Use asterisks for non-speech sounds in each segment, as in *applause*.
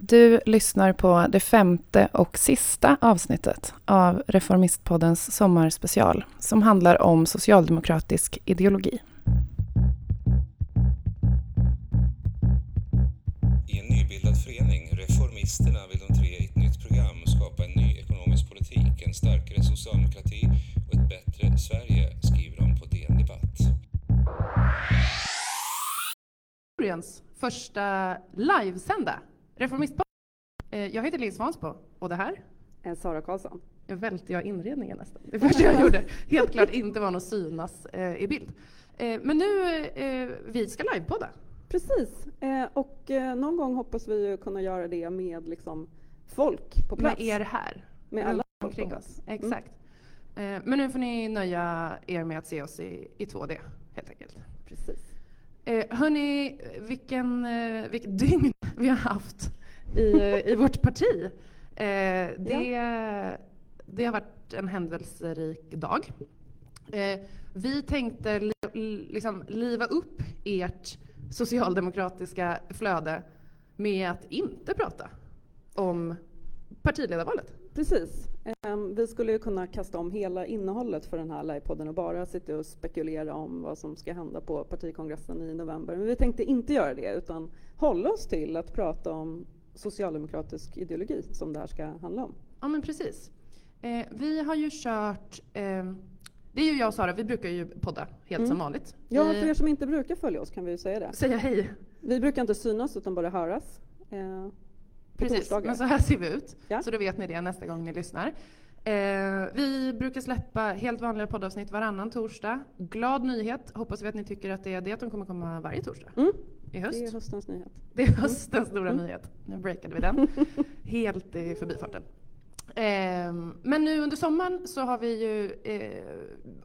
Du lyssnar på det femte och sista avsnittet av Reformistpoddens sommarspecial som handlar om socialdemokratisk ideologi. I en nybildad förening, Reformisterna, vill de tre i ett nytt program skapa en ny ekonomisk politik, en starkare socialdemokrati och ett bättre Sverige, skriver de på DN Debatt. Historiens första livesända Reformistpodden. Eh, Jag heter Lill Svansbo och det här Eh, Sara Karlsson. jag välte jag inredningen nästan. Det första jag gjorde. Helt klart inte var något synas eh, i bild. Men nu, vi ska livepodda. Precis. Och någon gång hoppas vi ju kunna göra det med liksom folk på plats. Med er här. Med alla omkring oss. Exakt. Eh, Men nu får ni nöja er med att se oss i, i 2D, helt enkelt. Precis. Hörni, vilken, vilket dygn vi har haft i, i vårt parti. Eh, det, det har varit en händelserik dag. Eh, vi tänkte li- liksom liva upp ert socialdemokratiska flöde med att inte prata om partiledarvalet. Precis. Ehm, vi skulle ju kunna kasta om hela innehållet för den här livepodden och bara sitta och spekulera om vad som ska hända på partikongressen i november. Men vi tänkte inte göra det utan hålla oss till att prata om socialdemokratisk ideologi som det här ska handla om. Ja, men precis. Eh, vi har ju kört... Eh, det är ju jag och Sara, vi brukar ju podda helt Mm. som vanligt. Ja, för er som inte brukar följa oss kan vi ju säga det. Säga hej. Vi brukar inte synas utan bara höras. Eh, Precis, torsdagar. men så här ser vi ut. Ja. Så då vet ni det nästa gång ni lyssnar. Eh, vi brukar släppa helt vanliga poddavsnitt varannan torsdag. Glad nyhet, hoppas vi att ni tycker att det är det att de kommer komma varje torsdag Mm, i höst. det är höstens nyhet. Det är höstens stora Mm. nyhet. Nu breakade vi den. *laughs* Helt i förbifarten. Ehm, men nu under sommaren så har vi ju eh,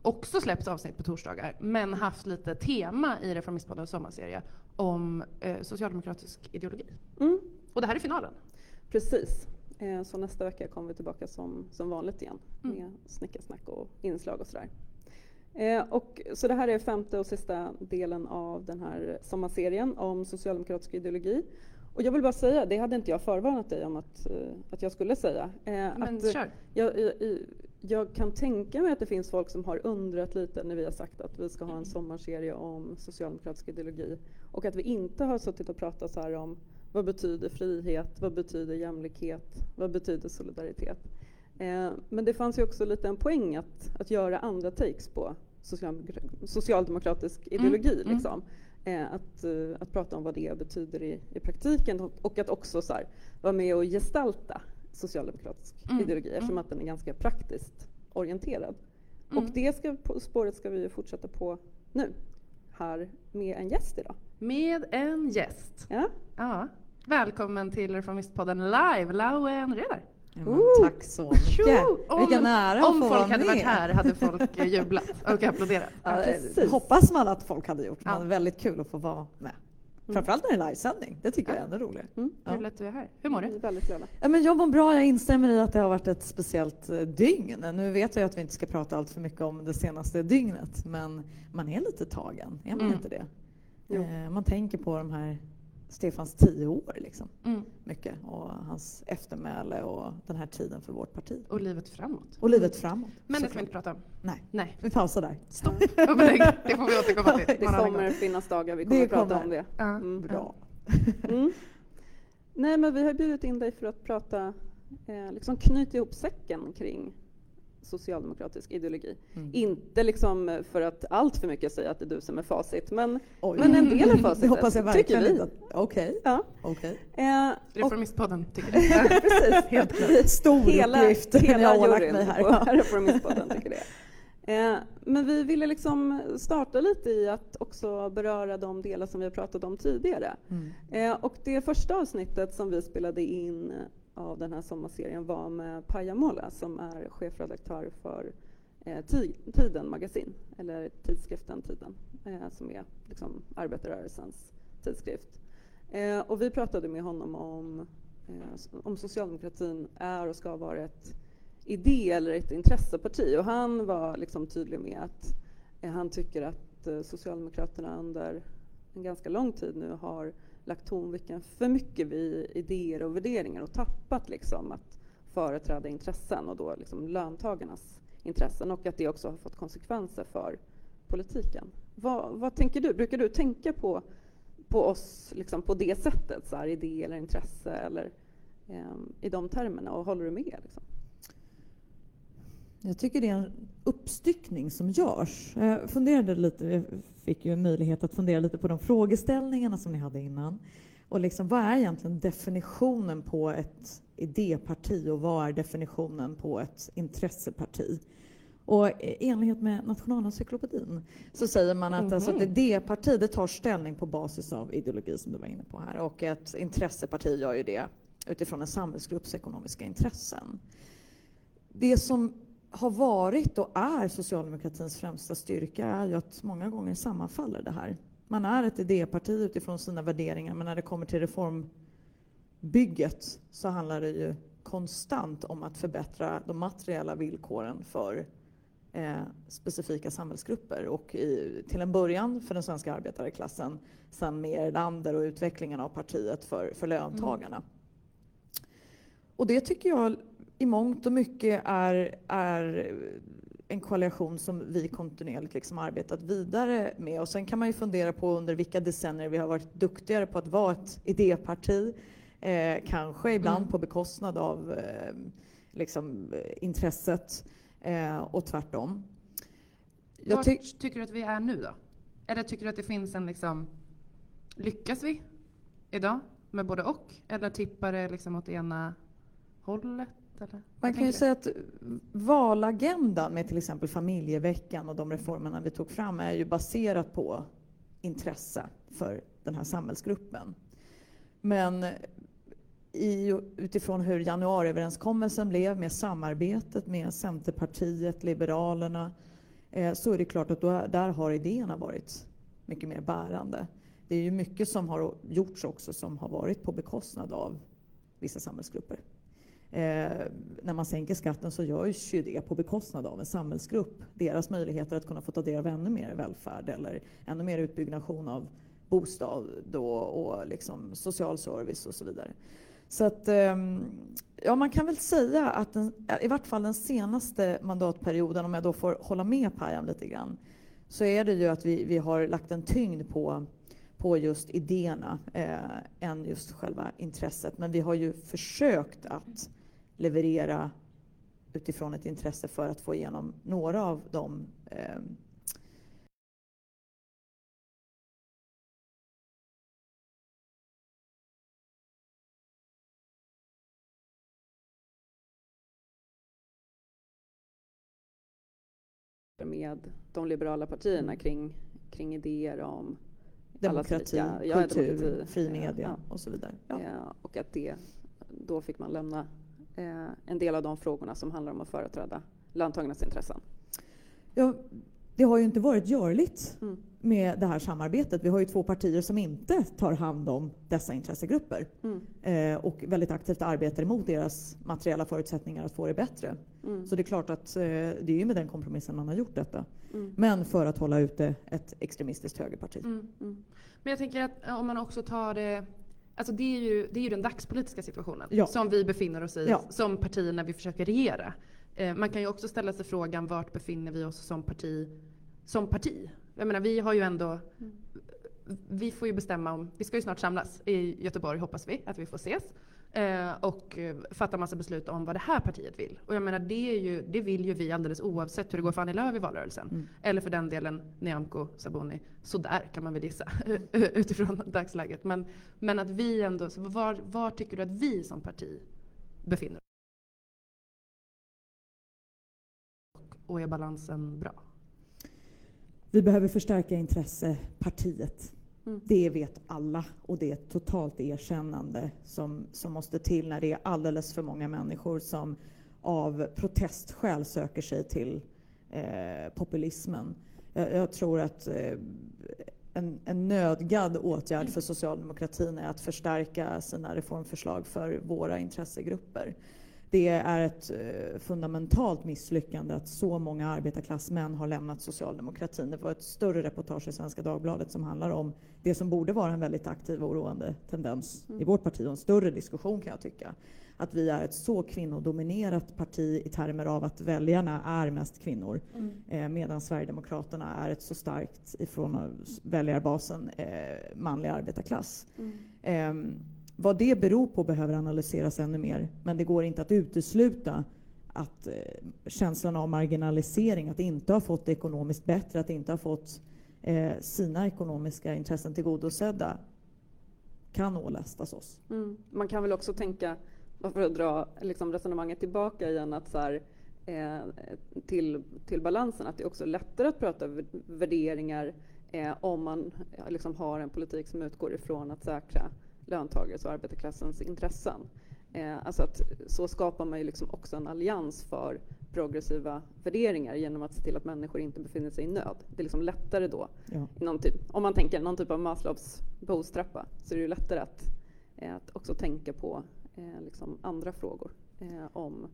också släppt avsnitt på torsdagar, men haft lite tema i Reformistpoddens sommarserie om eh, socialdemokratisk ideologi. Mm, Och det här är finalen. precis. Eh, så nästa vecka kommer vi tillbaka som, som vanligt igen Mm. med snickersnack och inslag och sådär. Eh, och, så det här är femte och sista delen av den här sommarserien om socialdemokratisk ideologi. Och jag vill bara säga, det hade inte jag förvarnat dig om att, eh, att jag skulle säga. Eh, Men att, kör. Jag, jag, jag kan tänka mig att det finns folk som har undrat lite när vi har sagt att vi ska ha en sommarserie om socialdemokratisk ideologi och att vi inte har suttit och pratat så här om vad betyder frihet, vad betyder jämlikhet, vad betyder solidaritet. Eh, men det fanns ju också lite en poäng att, att göra andra takes på socialdemokra- socialdemokratisk ideologi. mm. Liksom. Eh, att, eh, att prata om vad det betyder i, i praktiken och, och att också så här, vara med och gestalta socialdemokratisk Mm, ideologi eftersom mm. att den är ganska praktiskt orienterad. Mm. Och det ska, på spåret ska vi fortsätta på nu, här med en gäst idag. Med en gäst. Ja. Ja. Välkommen till Reformistpodden live, Lauen Redar. Ja, tack så mycket. Om- Vilken ära att Om få folk hade varit här hade folk eh, *laughs* jublat och applåderat. Ja, hoppas man att folk hade gjort. Men Ja. väldigt kul att få vara med. Framförallt när det är livesändning. Det tycker jag är ännu roligare. Mm. Ja. Kul att du är här. Hur mår är du? väldigt glada. Ja, men jag mår bra. Jag instämmer i att det har varit ett speciellt eh, dygn. Nu vet jag att vi inte ska prata allt för mycket om det senaste dygnet, men man är lite tagen. Är man Mm. inte det? Jo. Eh, Man tänker på de här Stefans tio år liksom, Mm. mycket och hans eftermäle och den här tiden för vårt parti. Och livet framåt. Och livet framåt. Men det ska vi inte prata om. Nej, Nej, vi pausar där. stopp. Det får vi återkomma *laughs* till. Det kommer finnas dagar vi Det kommer att prata kommer. om det. Ja. Mm. Bra. Mm. Nej, men vi har bjudit in dig för att prata, eh, liksom knyta ihop säcken kring socialdemokratisk ideologi. Mm. Inte liksom för att allt för mycket säga att det är du som är facit, men, Oj. men en del av facitet, *laughs* Det hoppas jag tycker verkligen vi. inte. att- Okej, Ja. okej. Eh, Reformistpodden tycker *laughs* det. precis, Helt klart. Vi- Stor hela, uppgift hela jag har ålagt juryn mig här. på Ja. *laughs* Reformistpodden tycker det. Eh, men vi ville liksom starta lite i att också beröra de delar som vi har pratat om tidigare. Mm. Eh, och det första avsnittet som vi spelade in av den här sommarserien var med Paja Mola som är chefredaktör för eh, Tiden magasin, eller tidskriften Tiden, eh, som är liksom arbetarrörelsens tidskrift. Eh, och vi pratade med honom om, eh, om socialdemokratin är och ska vara ett idé eller ett intresseparti. Och han var liksom tydlig med att eh, han tycker att eh, Socialdemokraterna under en ganska lång tid nu har lagt tonvikten för mycket vid idéer och värderingar och tappat liksom att företräda intressen och då liksom löntagarnas intressen och att det också har fått konsekvenser för politiken. Vad, vad tänker du? Brukar du tänka på, på oss liksom på det sättet, så här, idé eller intresse eller eh, i de termerna och håller du med? Liksom? Jag tycker det är en uppstyckning som görs. Jag funderade lite, fick ju en möjlighet att fundera lite på de frågeställningarna som ni hade innan. Och liksom, vad är egentligen definitionen på ett idéparti och vad är definitionen på ett intresseparti? Och i enlighet med Nationalencyklopedin så säger man att mm -hmm. alltså ett mhm. idéparti det tar ställning på basis av ideologi som du var inne på här och ett intresseparti gör ju det utifrån en samhällsgrupps ekonomiska intressen. Det som har varit och är socialdemokratins främsta styrka är ju att många gånger sammanfaller det här. Man är ett idéparti utifrån sina värderingar, men när det kommer till reformbygget så handlar det ju konstant om att förbättra de materiella villkoren för eh, specifika samhällsgrupper. Och i, till en början för den svenska arbetarklassen, sen med Erlander och utvecklingen av partiet för, för löntagarna. Mm. Och det tycker jag i mångt och mycket är, är en koalition som vi kontinuerligt liksom arbetat vidare med. Och sen kan man ju fundera på under vilka decennier vi har varit duktigare på att vara ett idéparti. Eh, kanske ibland mm. på bekostnad av eh, liksom, intresset eh, och tvärtom. Jag ty tycker du att vi är nu då? Eller tycker du att det finns en liksom, lyckas vi idag med både och? Eller tippar det liksom åt ena hållet? Eller? Man kan ju säga att valagendan med till exempel familjeveckan och de reformerna vi tog fram är ju baserat på intresse för den här samhällsgruppen. Men i, utifrån hur januariöverenskommelsen blev med samarbetet med Centerpartiet, Liberalerna, eh, så är det klart att då, där har idéerna varit mycket mer bärande. Det är ju mycket som har gjorts också som har varit på bekostnad av vissa samhällsgrupper. Eh, när man sänker skatten så görs ju det på bekostnad av en samhällsgrupp. Deras möjligheter att kunna få ta del av ännu mer välfärd eller ännu mer utbyggnation av bostad och, och liksom social service och så vidare. Så att, ehm, ja, man kan väl säga att den, i vart fall den senaste mandatperioden, om jag då får hålla med Payam lite grann, så är det ju att vi, vi har lagt en tyngd på, på just idéerna eh, än just själva intresset. Men vi har ju försökt att leverera utifrån ett intresse för att få igenom några av de eh, med de liberala partierna kring, kring idéer om demokrati, lika, ja, kultur, demokrati, fri media ja, och så vidare. Ja. och att det, då fick man lämna eh, en del av de frågorna som handlar om att företräda löntagarnas intressen. Ja, det har ju inte varit görligt mm. med det här samarbetet. Vi har ju två partier som inte tar hand om dessa intressegrupper mm. eh, och väldigt aktivt arbetar emot deras materiella förutsättningar att få det bättre. Mm. Så det är klart att eh, det är ju med den kompromissen man har gjort detta. Mm. Men för att hålla ute ett extremistiskt högerparti. Mm, mm. Men jag tänker att om man också tar det Alltså det är ju, det är ju den dagspolitiska situationen ja. som vi befinner oss i ja. som parti när vi försöker regera. Eh, man kan ju också ställa sig frågan vart befinner vi oss som parti? Som parti? Jag menar vi har ju ändå mm. Vi får ju bestämma om, vi ska ju snart samlas i Göteborg hoppas vi att vi får ses. Eh, och fatta massa beslut om vad det här partiet vill. Och jag menar det, är ju, det vill ju vi alldeles oavsett hur det går för Annie Lööf i valrörelsen. Mm. Eller för den delen Nyamko Sabuni. Sådär kan man väl gissa *laughs* utifrån dagsläget. Men, men att vi ändå, var, var tycker du att vi som parti befinner oss? Och är balansen bra? Vi behöver förstärka intressepartiet. Mm. Det vet alla och det är ett totalt erkännande som, som måste till när det är alldeles för många människor som av protestskäl söker sig till eh, populismen. Jag, jag, tror att eh, en, en nödgad åtgärd för socialdemokratin är att förstärka sina reformförslag för våra intressegrupper det är ett eh, fundamentalt misslyckande att så många arbetarklassmän har lämnat socialdemokratin. Det var ett större reportage i Svenska Dagbladet som handlar om det som borde vara en väldigt aktiv och oroande tendens mm. i vårt parti och en större diskussion kan jag tycka. Att vi är ett så kvinnodominerat parti i termer av att väljarna är mest kvinnor mm. eh, medan Sverigedemokraterna är ett så starkt ifrån väljarbasen eh, manlig arbetarklass. Mm. Vad det beror på behöver analyseras ännu mer, men det går inte att utesluta att eh, känslan av marginalisering, att inte ha fått det ekonomiskt bättre, att inte ha fått eh, sina ekonomiska intressen tillgodosedda kan ålästas oss. Mm. Man kan väl också tänka, för att dra liksom resonemanget tillbaka igen, att så här, eh, till, till balansen, att det är också lättare att prata värderingar eh, om man liksom har en politik som utgår ifrån att säkra löntagares och arbetarklassens intressen. Eh, alltså att så skapar man ju liksom också en allians för progressiva värderingar genom att se till att människor inte befinner sig i nöd. Det är liksom lättare då, ja. typ, om man tänker någon typ av Maslows behovstrappa, så är det ju lättare att, eh, att också tänka på eh, liksom andra frågor eh, om,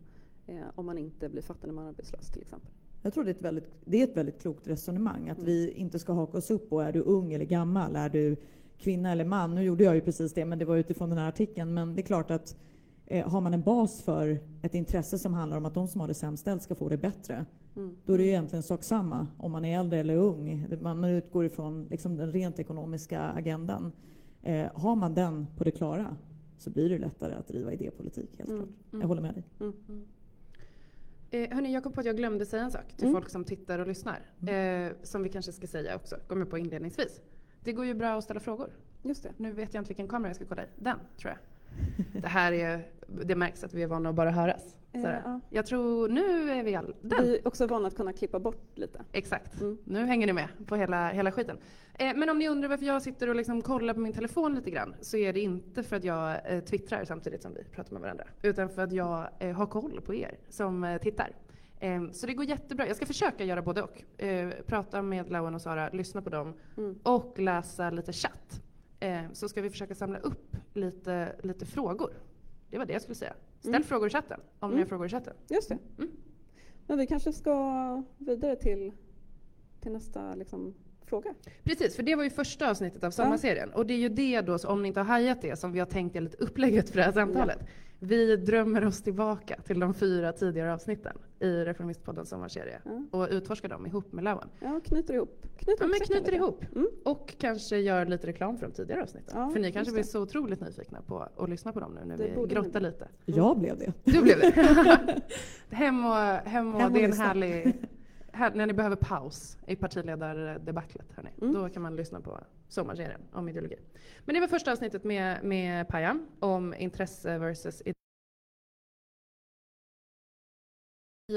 eh, om man inte blir fattig när man är arbetslös till exempel. Jag tror det är ett väldigt, det är ett väldigt klokt resonemang, att mm. vi inte ska haka oss upp på är du ung eller gammal, är du kvinna eller man. Nu gjorde jag ju precis det, men det var utifrån den här artikeln. Men det är klart att eh, har man en bas för ett intresse som handlar om att de som har det sämst ställt ska få det bättre, mm. då är det egentligen sak samma om man är äldre eller ung. Man utgår ifrån liksom, den rent ekonomiska agendan. Eh, har man den på det klara så blir det lättare att driva idépolitik, helt mm. klart. Jag mm. håller med dig. Mm. mm. Eh, hörni, jag kom på att jag glömde säga en sak till mm. folk som tittar och lyssnar. Mm. Eh, som vi kanske ska säga också, kommer på inledningsvis. Det går ju bra att ställa frågor. Just det. Nu vet jag inte vilken kamera jag ska kolla i. Den, tror jag. Det här är, det märks att vi är vana att bara höras. Eh, ja. Jag tror, nu är vi all, den. Vi är också vana att kunna klippa bort lite. Exakt. Mm. Nu hänger ni med på hela, hela skiten. Eh, men om ni undrar varför jag sitter och liksom kollar på min telefon lite grann så är det inte för att jag eh, twittrar samtidigt som vi pratar med varandra. Utan för att jag eh, har koll på er som eh, tittar. Ehm, så det går jättebra. Jag ska försöka göra både och. Eh, prata med Lauen och Sara, lyssna på dem mm. och läsa lite chatt. Ehm, så ska vi försöka samla upp lite, lite frågor. Det var det jag skulle säga. Ställ mm. frågor i chatten om mm. ni har frågor i chatten. Just det. Mm. Men vi kanske ska vidare till, till nästa liksom, fråga. Precis, för det var ju första avsnittet av sommarserien. Ja. Och det är ju det då, om ni inte har hajat det, som vi har tänkt enligt upplägget för det här samtalet. Ja. Vi drömmer oss tillbaka till de fyra tidigare avsnitten i Reformistpoddens sommarserie ja. och utforskar dem ihop med Lauan. Ja, knyter ihop. Knyter, ja, men knyter ihop. Mm. Och kanske gör lite reklam för de tidigare avsnitten. Ja, för ni kanske blir så otroligt nyfikna på att lyssna på dem nu när det vi grottar lite. Jag blev det. Du blev det? *laughs* hem och, hem och, hem och det är en härlig här, när ni behöver paus i partiledardebaclet, hörni, mm. då kan man lyssna på sommarserien om ideologi. Men det var första avsnittet med, med Paja om intresse versus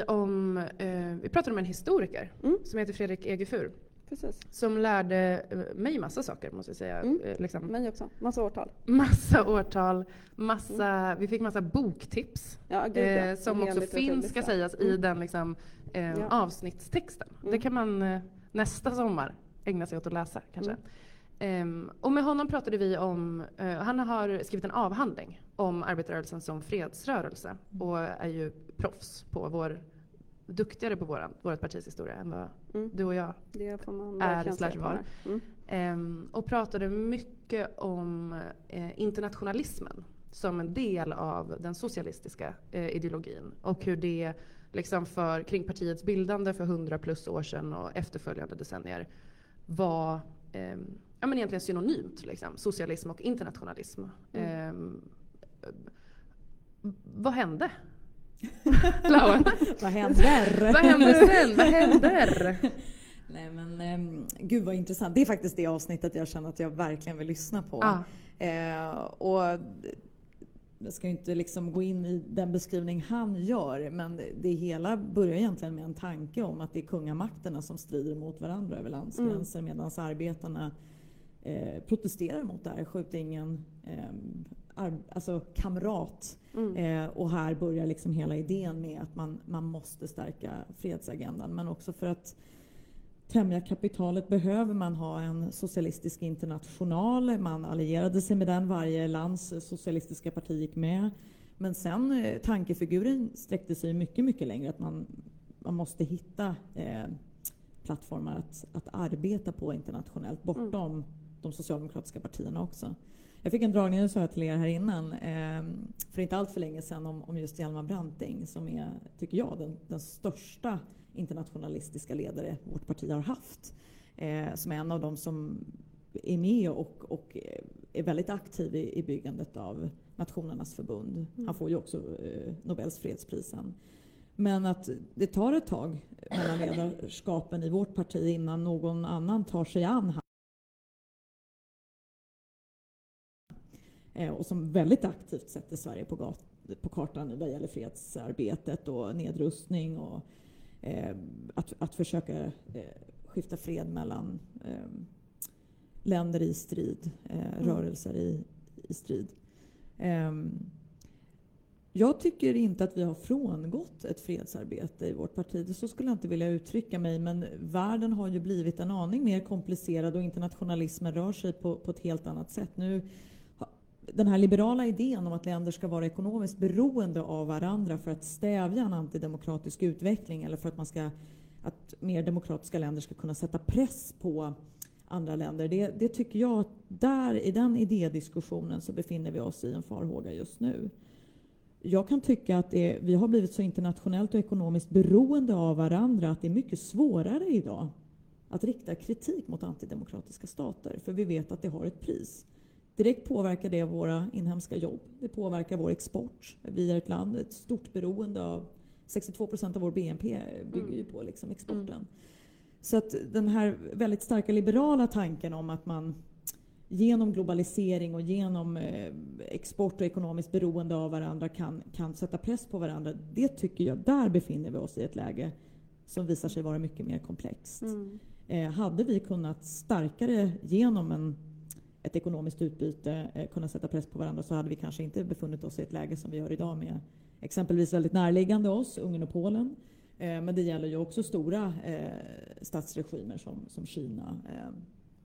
om, eh, vi pratade om en historiker mm. som heter Fredrik Egefur. Precis. Som lärde eh, mig massa saker måste jag säga. Mm. Eh, liksom. Mig också. Massa årtal. Massa årtal. Massa, mm. Vi fick massa boktips. Ja, gud, eh, som också finns, ska sägas, i mm. den liksom, eh, ja. avsnittstexten. Det mm. kan man nästa sommar ägna sig åt att läsa kanske. Um, och med honom pratade vi om, uh, han har skrivit en avhandling om arbetarrörelsen som fredsrörelse och är ju proffs på vår duktigare på våran, vårt partis historia än vad mm. du och jag är slash var. Mm. Um, och pratade mycket om uh, internationalismen som en del av den socialistiska uh, ideologin och hur det liksom för, kring partiets bildande för hundra plus år sedan och efterföljande decennier var um, ja, men egentligen synonymt, liksom, socialism och internationalism. Mm. vad hände *laughs* vad händer? vad händer sen? Vad händer? *laughs* Nej men um, gud vad intressant. Det är faktiskt det avsnittet jag känner att jag verkligen vill lyssna på. Ah. Eh, och jag ska inte liksom gå in i den beskrivning han gör, men det hela börjar egentligen med en tanke om att det är kungamakterna som strider mot varandra över landsgränser mm. medan arbetarna eh, protesterar mot det här. Skjut ingen eh, alltså kamrat. Mm. Eh, och här börjar liksom hela idén med att man, man måste stärka fredsagendan. Men också för att tämja kapitalet behöver man ha en socialistisk international. Man allierade sig med den, varje lands socialistiska parti gick med. Men sen eh, tankefiguren sträckte sig mycket, mycket längre. Att man, man måste hitta eh, plattformar att, att arbeta på internationellt bortom mm. De socialdemokratiska partierna också. Jag fick en dragning, det sa jag till er här innan, eh, för inte allt för länge sedan om, om just Hjalmar Branting som är, tycker jag, den, den största internationalistiska ledare vårt parti har haft. Eh, som är en av dem som är med och, och är väldigt aktiv i, i byggandet av Nationernas förbund. Mm. Han får ju också eh, Nobels fredspris Men att det tar ett tag mellan ledarskapen i vårt parti innan någon annan tar sig an och som väldigt aktivt sätter Sverige på, på kartan vad gäller fredsarbetet och nedrustning och eh, att, att försöka eh, skifta fred mellan eh, länder i strid, eh, mm. rörelser i, i strid. Um, jag tycker inte att vi har frångått ett fredsarbete i vårt parti. Så skulle jag inte vilja uttrycka mig. Men världen har ju blivit en aning mer komplicerad och internationalismen rör sig på, på ett helt annat sätt. Nu, den här liberala idén om att länder ska vara ekonomiskt beroende av varandra för att stävja en antidemokratisk utveckling eller för att, man ska, att mer demokratiska länder ska kunna sätta press på andra länder. Det, det tycker jag att där i den idédiskussionen så befinner vi oss i en farhåga just nu. Jag kan tycka att det, vi har blivit så internationellt och ekonomiskt beroende av varandra att det är mycket svårare idag att rikta kritik mot antidemokratiska stater, för vi vet att det har ett pris. Direkt påverkar det våra inhemska jobb. Det påverkar vår export. Vi är ett land, ett stort beroende av 62 procent av vår BNP bygger ju på liksom exporten. Mm. Så att den här väldigt starka liberala tanken om att man genom globalisering och genom eh, export och ekonomiskt beroende av varandra kan, kan sätta press på varandra. Det tycker jag, där befinner vi oss i ett läge som visar sig vara mycket mer komplext. Mm. Eh, hade vi kunnat starkare genom en, ett ekonomiskt utbyte eh, kunna sätta press på varandra så hade vi kanske inte befunnit oss i ett läge som vi gör idag med exempelvis väldigt närliggande oss, Ungern och Polen, Eh, men det gäller ju också stora eh, statsregimer som, som Kina. Eh,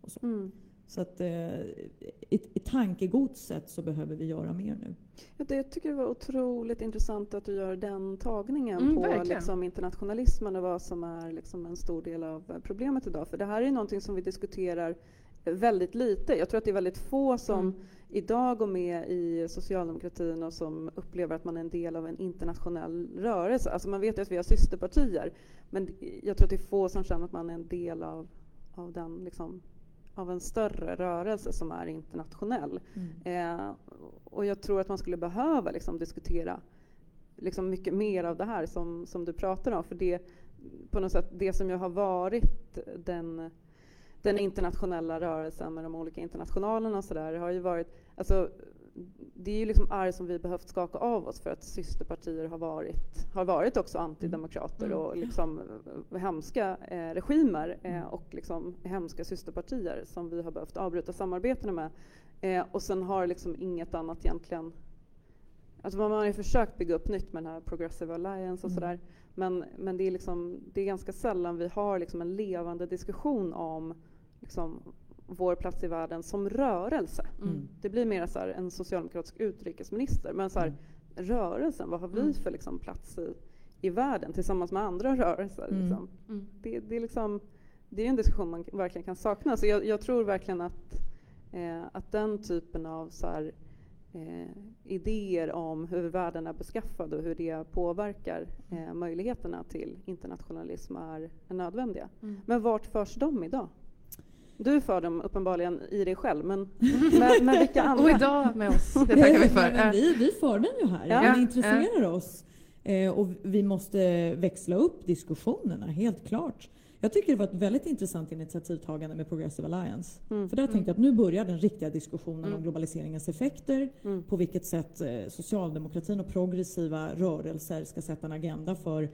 och så. Mm. Så att i, i tankegodset så behöver vi göra mer nu. Ja, det tycker jag var otroligt intressant att du gör den tagningen mm, på liksom, internationalismen och vad som är liksom, en stor del av problemet idag. För det här är någonting som vi diskuterar väldigt lite. Jag tror att det är väldigt få som mm. idag går med i socialdemokratin och som upplever att man är en del av en internationell rörelse. Alltså man vet ju att vi har systerpartier, men jag tror att det är få som känner att man är en del av, av, den, liksom, av en större rörelse som är internationell. Mm. Eh, och jag tror att man skulle behöva liksom, diskutera liksom mycket mer av det här som, som du pratar om. För det, på något sätt, det som ju har varit den den internationella rörelsen med de olika internationalerna och sådär har ju varit, alltså, det är ju liksom arv som vi behövt skaka av oss för att systerpartier har varit, har varit också antidemokrater mm. och liksom hemska eh, regimer eh, mm. och liksom hemska systerpartier som vi har behövt avbryta samarbetena med. Eh, och sen har liksom inget annat egentligen Alltså man har ju försökt bygga upp nytt med den här Progressive Alliance och mm. sådär. Men, men det, är liksom, det är ganska sällan vi har liksom en levande diskussion om liksom, vår plats i världen som rörelse. Mm. Det blir mer så här, en socialdemokratisk utrikesminister, men så här, mm. rörelsen, vad har vi mm. för liksom, plats i, i världen tillsammans med andra rörelser? Mm. Liksom. Mm. Det, det, är liksom, det är en diskussion man verkligen kan sakna. Så jag, jag tror verkligen att, eh, att den typen av så här, eh, idéer om hur världen är beskaffad och hur det påverkar eh, möjligheterna till internationalism är, är nödvändiga. Mm. Men vart förs de idag? Du för dem uppenbarligen i dig själv, men *laughs* med, med vilka andra? Och idag med oss, det tackar vi för. vi, vi för den ju här, ja. vi intresserar ja. oss. Eh, och vi måste växla upp diskussionerna, helt klart. Jag tycker det var ett väldigt intressant initiativtagande med Progressive Alliance. Mm. För där tänkte jag att nu börjar den riktiga diskussionen mm. om globaliseringens effekter, mm. på vilket sätt eh, socialdemokratin och progressiva rörelser ska sätta en agenda för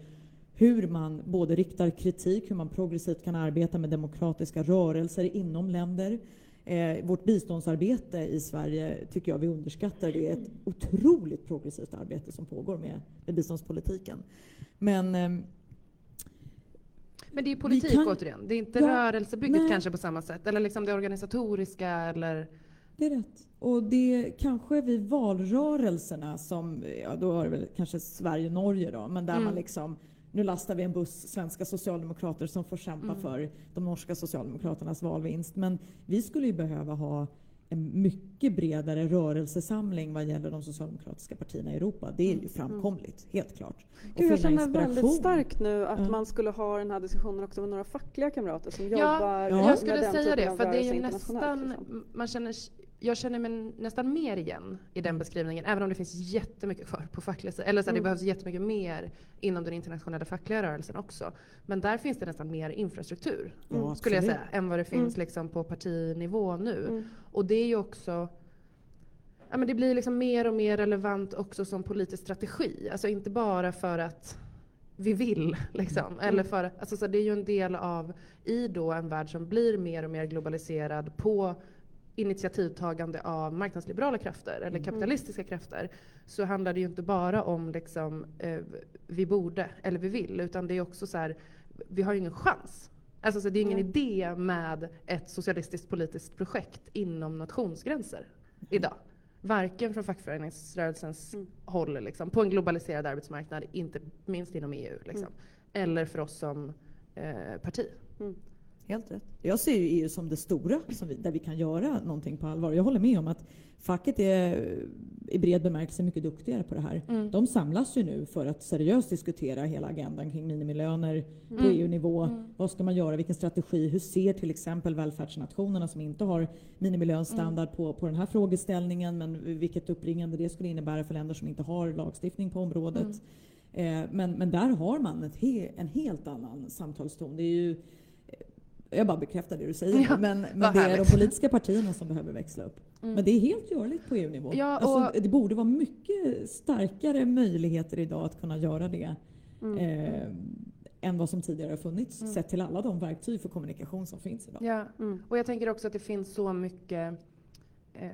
hur man både riktar kritik, hur man progressivt kan arbeta med demokratiska rörelser inom länder. Eh, vårt biståndsarbete i Sverige tycker jag vi underskattar. Det är ett otroligt progressivt arbete som pågår med, med biståndspolitiken. Men, eh, men det är politik kan, återigen. Det är inte ja, rörelsebygget nej. kanske på samma sätt. Eller liksom det organisatoriska eller Det är rätt. Och det kanske vid valrörelserna som, ja då är det väl kanske Sverige-Norge då, men där Mm. man liksom nu lastar vi en buss svenska socialdemokrater som får kämpa Mm. för de norska socialdemokraternas valvinst. Men vi skulle ju behöva ha en mycket bredare rörelsesamling vad gäller de socialdemokratiska partierna i Europa. Det är ju framkomligt, helt klart. Och Gud, jag känner väldigt starkt nu att Ja. man skulle ha den här diskussionen också med några fackliga kamrater som jobbar Ja, Ja. jag skulle med den säga det, för det är ju nästan, liksom. man känner, jag känner mig nästan mer igen i den beskrivningen, även om det finns jättemycket kvar på facklig sida. Eller så här, det Mm. behövs jättemycket mer inom den internationella fackliga rörelsen också. Men där finns det nästan mer infrastruktur, Ja, skulle jag säga, än vad det finns Mm. liksom på partinivå nu. Mm. Och det är ju också Ja, men det blir liksom mer och mer relevant också som politisk strategi. Alltså inte bara för att vi vill. *laughs* Liksom. Eller för, alltså, så det är ju en del av, i då en värld som blir mer och mer globaliserad på initiativtagande av marknadsliberala krafter eller kapitalistiska krafter så handlar det ju inte bara om liksom, eh, vi borde eller vi vill utan det är också så här, vi har ju ingen chans. Alltså så det är ingen Nej. idé med ett socialistiskt politiskt projekt inom nationsgränser idag. Varken från fackföreningsrörelsens Mm. håll liksom, på en globaliserad arbetsmarknad, inte minst inom EU. Liksom. Eller för oss som eh, parti. Helt rätt. Jag ser ju EU som det stora, som vi, där vi kan göra någonting på allvar. Jag håller med om att facket är i bred bemärkelse mycket duktigare på det här. Mm. De samlas ju nu för att seriöst diskutera hela agendan kring minimilöner på Mm. EU-nivå. Vad ska man göra? Vilken strategi? Hur ser till exempel välfärdsnationerna som inte har minimilönstandard Mm. på, på den här frågeställningen, men vilket uppringande det skulle innebära för länder som inte har lagstiftning på området. Mm. Eh, men, men där har man he, en helt annan samtalston. Det är ju, jag bara bekräftar det du säger, Ja, men, men det är de härligt. politiska partierna som behöver växla upp. Mm. Men det är helt görligt på EU-nivå. Ja, alltså, det borde vara mycket starkare möjligheter idag att kunna göra det Mm. eh, än vad som tidigare har funnits, Mm. sett till alla de verktyg för kommunikation som finns idag. Ja. Mm. Och jag tänker också att det finns så mycket eh,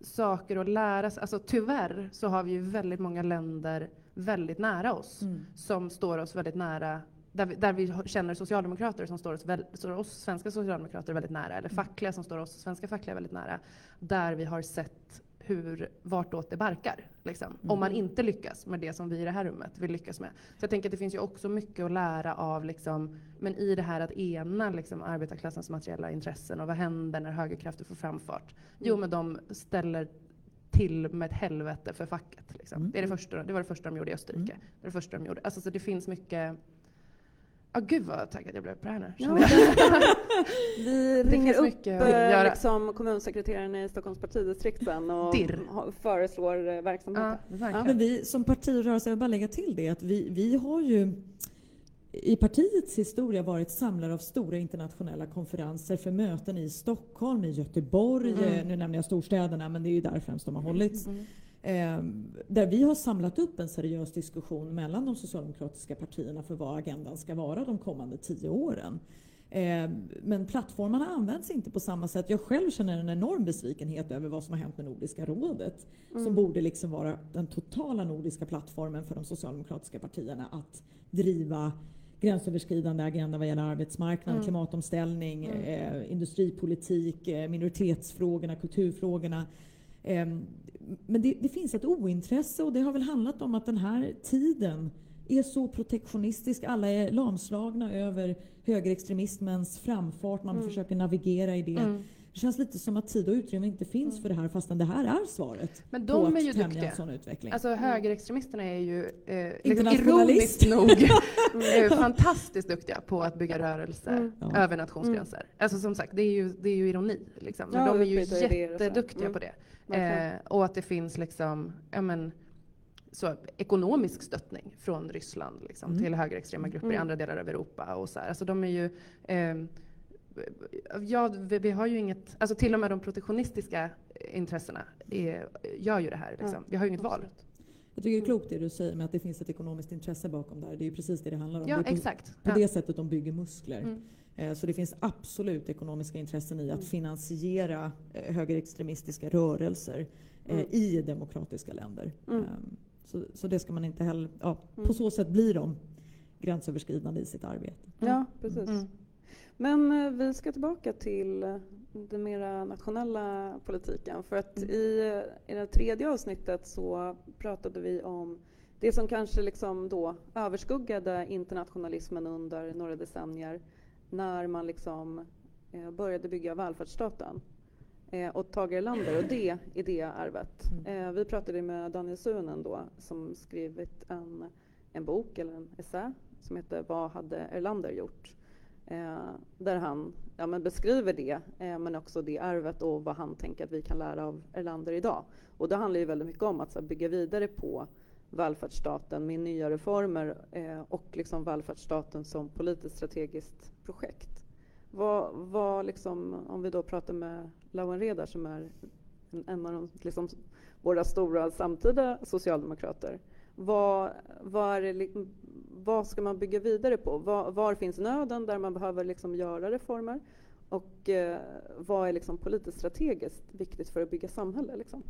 saker att lära sig. Alltså tyvärr så har vi ju väldigt många länder väldigt nära oss Mm. som står oss väldigt nära där vi, där vi känner socialdemokrater som står oss, väl, står oss svenska socialdemokrater väldigt nära, eller fackliga som står oss svenska fackliga väldigt nära. Där vi har sett hur, vartåt det barkar. Liksom. Om man inte lyckas med det som vi i det här rummet vill lyckas med. Så jag tänker att det finns ju också mycket att lära av, liksom, men i det här att ena liksom, arbetarklassens materiella intressen och vad händer när högerkrafter får framfart? Jo, men de ställer till med ett helvete för facket. Liksom. Mm. Det, är det, första, det var det första de gjorde i Österrike. Mm. Det är det första de gjorde. Alltså, så det finns mycket... Ja, gud vad taggad jag blev på det här nu. Ja. *laughs* Vi Det ringer upp eh, liksom, kommunsekreteraren i Stockholms partidistrikt sen och Dirr. ha- föreslår eh, verksamheter. Ja, verkligen. Men vi som parti och rörelse, jag vill bara lägga till det, att vi, vi har ju i partiets historia varit samlare av stora internationella konferenser för möten i Stockholm, i Göteborg, Mm. eh, nu nämner jag storstäderna men det är ju där främst de har hållits. Mm. Eh, där vi har samlat upp en seriös diskussion mellan de socialdemokratiska partierna för vad agendan ska vara de kommande tio åren. Eh, men plattformarna används inte på samma sätt. Jag själv känner en enorm besvikenhet över vad som har hänt med Nordiska rådet. Som borde liksom vara den totala nordiska plattformen för de socialdemokratiska partierna att driva gränsöverskridande agenda vad gäller arbetsmarknaden, Mm. klimatomställning, eh, industripolitik, eh, minoritetsfrågorna, kulturfrågorna. Ehm, men det, det finns ett ointresse och det har väl handlat om att den här tiden är så protektionistisk. Alla är lamslagna över högerextremismens framfart. Man Mm. försöker navigera i det. Mm. Det känns lite som att tid och utrymme inte finns för det här fastän det här är svaret Men på de är ju duktiga. en sån utveckling. Alltså högerextremisterna är ju eh, liksom Internationalist. ironiskt nog *laughs* eh, fantastiskt duktiga på att bygga rörelser Mm. Ja. över nationsgränser. Alltså som sagt, det är ju, det är ju ironi. Liksom. Men Ja, de är ju utbyta idéer och så. jätteduktiga Mm. på det. Verkligen. Eh, och att det finns liksom, ja men, så, ekonomisk stöttning från Ryssland liksom, Mm. till högerextrema grupper i Mm. andra delar av Europa. Och så här. Alltså, de är ju, ehm, ja, vi, vi har ju inget, alltså till och med de protektionistiska intressena är, gör ju det här. Liksom. Ja, Vi har ju inget val. Jag tycker det är klokt det du säger med att det finns ett ekonomiskt intresse bakom där. Det är ju precis det det handlar om. Ja, det är på, exakt. på Ja. det sättet de bygger muskler. Mm. Eh, Så det finns absolut ekonomiska intressen i att Mm. finansiera eh, högerextremistiska rörelser eh, Mm. i demokratiska länder. Mm. Ehm, Så, så det ska man inte heller... Ja, Mm. På så sätt blir de gränsöverskridande i sitt arbete. Ja, precis. Men eh, vi ska tillbaka till eh, den mera nationella politiken. För att Mm. i, i det tredje avsnittet så pratade vi om det som kanske liksom då överskuggade internationalismen under några decennier när man liksom eh, började bygga välfärdsstaten. Eh, och Tage Erlander och det idéarvet. Mm. Eh, vi pratade med Daniel Suhonen då som skrivit en, en bok eller en essä som heter Vad hade Erlander gjort? Eh, där han ja, men beskriver det, eh, men också det arvet och vad han tänker att vi kan lära av Erlander idag. Och det handlar ju väldigt mycket om att så här, bygga vidare på välfärdsstaten med nya reformer eh, och liksom välfärdsstaten som politiskt strategiskt projekt. Vad, vad liksom, om vi då pratar med Lawen Redar som är en, en av de, liksom, våra stora samtida socialdemokrater. Vad, vad, är det, vad ska man bygga vidare på? Var, var finns nöden där man behöver liksom göra reformer? Och eh, vad är liksom politiskt strategiskt viktigt för att bygga samhälle? Liksom?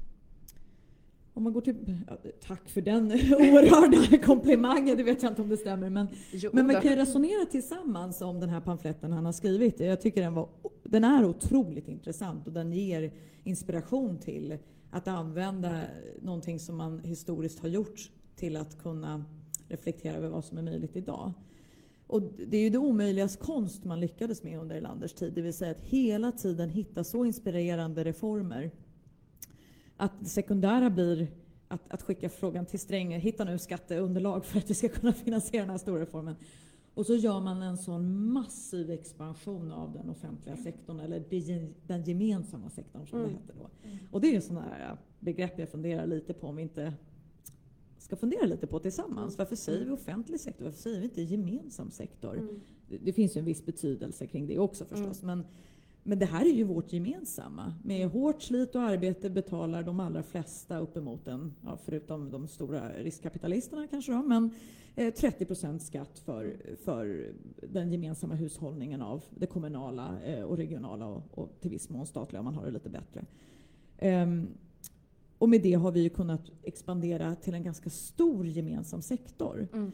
Om man går till, ja, tack för den *laughs* oerhörda komplimangen, det vet jag inte om det stämmer. Men, Jo, men man kan ju resonera tillsammans om den här pamfletten han har skrivit. Jag tycker den, var, den är otroligt intressant och den ger inspiration till att använda någonting som man historiskt har gjort till att kunna reflektera över vad som är möjligt idag. Och det är ju det omöjligas konst man lyckades med under Erlanders tid, det vill säga att hela tiden hitta så inspirerande reformer att det sekundära blir att, att skicka frågan till Sträng, hitta nu skatteunderlag för att vi ska kunna finansiera den här stora reformen. Och så gör man en sån massiv expansion av den offentliga sektorn, eller den gemensamma sektorn som Mm. det hette då. Och det är sådana här begrepp jag funderar lite på om inte ska fundera lite på tillsammans. Varför säger vi offentlig sektor? Varför säger vi inte gemensam sektor? Mm. Det, det finns ju en viss betydelse kring det också förstås. Men, men det här är ju vårt gemensamma. Med hårt slit och arbete betalar de allra flesta uppemot en, ja, förutom de stora riskkapitalisterna kanske då, men eh, 30 procent skatt för, för den gemensamma hushållningen av det kommunala eh, och regionala och, och till viss mån statliga om man har det lite bättre. Ehm, och med det har vi ju kunnat expandera till en ganska stor gemensam sektor. Mm.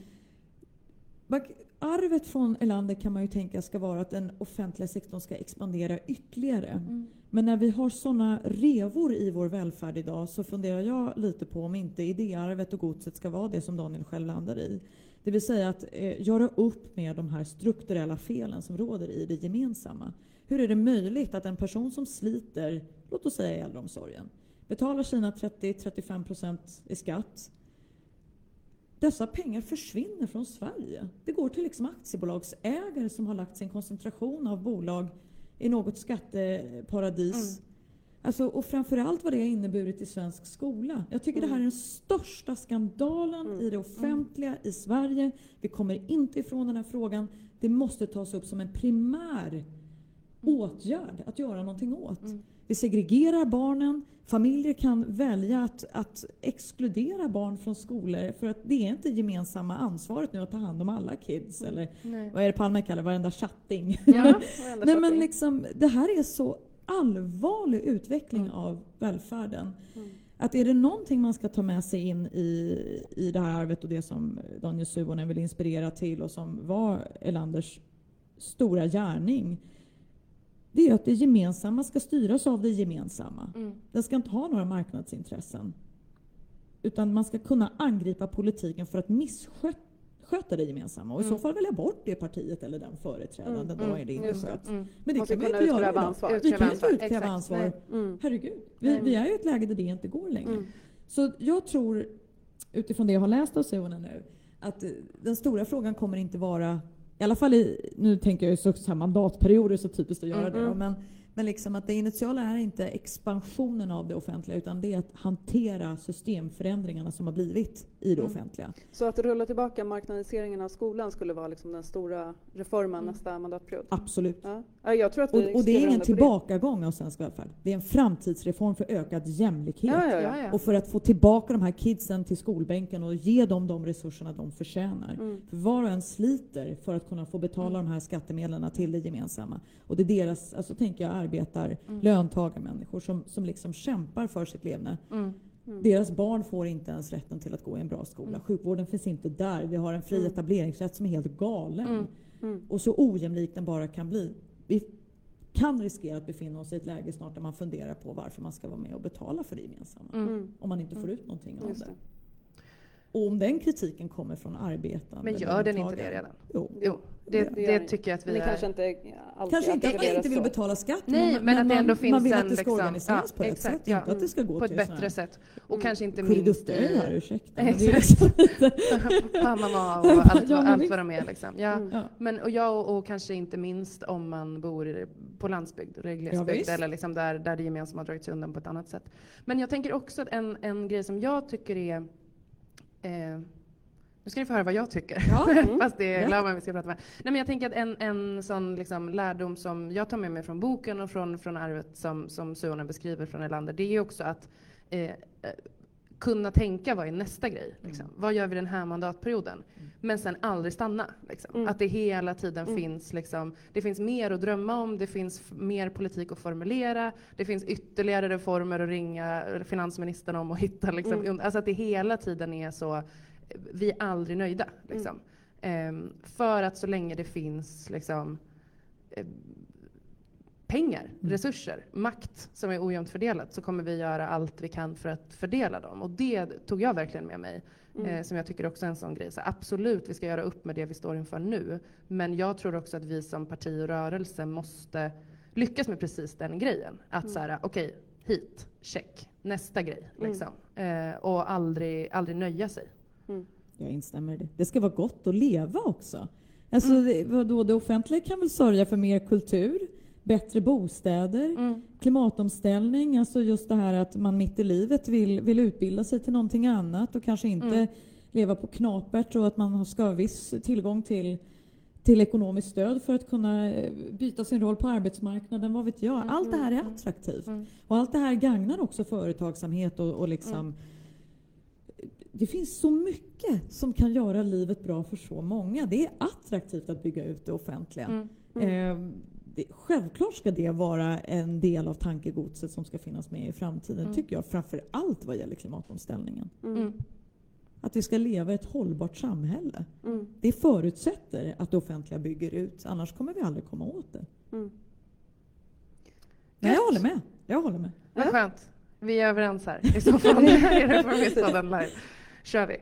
Arvet från Erlander kan man ju tänka ska vara att den offentliga sektorn ska expandera ytterligare. Mm. Men när vi har sådana revor i vår välfärd idag så funderar jag lite på om inte idéarvet och godset ska vara det som Daniel själv landar i. Det vill säga att eh, göra upp med de här strukturella felen som råder i det gemensamma. Hur är det möjligt att en person som sliter, låt oss säga i äldreomsorgen, betalar sina 30-35 procent i skatt dessa pengar försvinner från Sverige. Det går till liksom aktiebolagsägare som har lagt sin koncentration av bolag i något skatteparadis. Mm. Alltså, och framförallt vad det har inneburit i svensk skola. Jag tycker det här är den största skandalen Mm. i det offentliga i Sverige. Vi kommer inte ifrån den här frågan. Det måste tas upp som en primär åtgärd att göra någonting åt. Mm. Vi segregerar barnen. Familjer kan välja att, att exkludera barn från skolor för att det är inte gemensamma ansvaret nu att ta hand om alla kids. Eller Nej. vad är det Palme kallar varenda chatting? Ja. Varenda *laughs* Nej, men liksom, det här är så allvarlig utveckling Mm. av välfärden. Mm. Att är det någonting man ska ta med sig in i, i det här arvet och det som Daniel Suhonen vill inspirera till och som var Erlanders stora gärning, det är att det gemensamma ska styras av det gemensamma. Mm. Den ska inte ha några marknadsintressen. Utan man ska kunna angripa politiken för att missköta det gemensamma. Och i så Mm. fall välja bort det partiet eller den företrädaren Mm, den mm, dagen det inte sköts. Mm. Men det kan vi inte göra ansvar. Vi kan inte utkräva ansvar. Mm. Herregud, vi, vi är ju i ett läge där det inte går längre. Mm. Så jag tror, utifrån det jag har läst av Suhonen nu, att eh, den stora frågan kommer inte vara, i alla fall i, nu tänker jag ju så här mandatperioder, så typiskt att göra Mm, det då, men, men liksom att det initiala är inte expansionen av det offentliga, utan det är att hantera systemförändringarna som har blivit i det Mm. offentliga. Så att rulla tillbaka marknadiseringen av skolan skulle vara liksom den stora reformen Mm. nästa mandatperiod? Absolut. Ja. Ja, jag tror att vi Och, och det är ingen tillbakagång av svensk välfärd. Det är en framtidsreform för ökad jämlikhet. Ja, ja, Ja, ja. ja. Och för att få tillbaka de här kidsen till skolbänken och ge dem de resurserna de förtjänar. Mm. För var och en sliter för att kunna få betala de här skattemedlen till det gemensamma. Och det är deras, alltså tänker jag, arbetar, Mm. löntagarmänniskor som, som liksom kämpar för sitt levne. Mm. Mm. Deras barn får inte ens rätten till att gå i en bra skola. Mm. Sjukvården finns inte där. Vi har en fri Mm. etableringsrätt som är helt galen. Mm. Mm. Och så ojämlik den bara kan bli. Vi kan riskera att befinna oss i ett läge snart där man funderar på varför man ska vara med och betala för det gemensamma. Mm. Mm. Om man inte får ut någonting av det. Och om den kritiken kommer från arbetande Men gör den inte det redan? Jo. Jo, det, Det tycker jag att vi Men är. kanske inte alltid Kanske inte att man inte vill så. betala skatt, Nej, men, att det man, ändå finns man vill en att det ska liksom, organiseras på ett exakt, sätt. ja, inte att det ska gå på ett bättre sätt. Och Mm. kanske inte minst i här, ursäkta. men *laughs* Exakt. *laughs* Panama och allt, Ja, men allt vad de är. Liksom. Ja. Mm. ja. Men, och, ja, och, och kanske inte minst om man bor på landsbygd eller glesbygd eller liksom där, där det gemensamma har dragits undan på ett annat sätt. Men jag tänker också att en, en grej som jag tycker är eh, nu ska ni få höra vad jag tycker. Ja. *laughs* Mm. Fast det är. Glauben vi ska prata med. Nej, men jag tänker att en, en sån liksom lärdom som jag tar med mig från boken och från, från arvet som, som Suonen beskriver från Erlander, det är också att eh, eh, kunna tänka vad är nästa grej? Liksom. Vad gör vi den här mandatperioden? Men sen aldrig stanna. Liksom. Mm. Att det hela tiden Mm. finns, liksom, det finns mer att drömma om, det finns mer politik att formulera, det finns ytterligare reformer att ringa finansministern om och hitta. Liksom. Mm. Alltså att det hela tiden är så, vi är aldrig nöjda. Liksom. Ehm, för att så länge det finns liksom, eh, pengar, resurser, makt som är ojämnt fördelat så kommer vi göra allt vi kan för att fördela dem. Och det tog jag verkligen med mig, Mm. eh, som jag tycker också är en sån grej. Så absolut, vi ska göra upp med det vi står inför nu. Men jag tror också att vi som parti och rörelse måste lyckas med precis den grejen. Att Mm. så här, okej, hit, check, nästa grej. Mm. Liksom. Eh, och aldrig, aldrig nöja sig. Mm. Jag instämmer i det. Det ska vara gott att leva också. Alltså, Mm. det, vadå, det offentliga kan väl sörja för mer kultur, bättre bostäder, Mm. klimatomställning, alltså just det här att man mitt i livet vill, vill utbilda sig till någonting annat och kanske inte Mm. leva på knapert och att man ska ha viss tillgång till, till ekonomiskt stöd för att kunna eh, byta sin roll på arbetsmarknaden, vad vet jag. Mm, Allt det här är mm, attraktivt. Mm. Och allt det här gagnar också företagsamhet och, och liksom det finns så mycket som kan göra livet bra för så många. Det är attraktivt att bygga ut det offentliga. Mm. Eh, det, självklart ska det vara en del av tankegodset som ska finnas med i framtiden, Mm. tycker jag. Framför allt vad gäller klimatomställningen. Mm. Mm. Att vi ska leva i ett hållbart samhälle. Mm. Det förutsätter att det offentliga bygger ut, annars kommer vi aldrig komma åt det. Mm. Nej, jag håller med. Jag håller med. Vad skönt. Vi är överens här. I så fall *laughs* *laughs* är det Reformistpodden live. kör vi.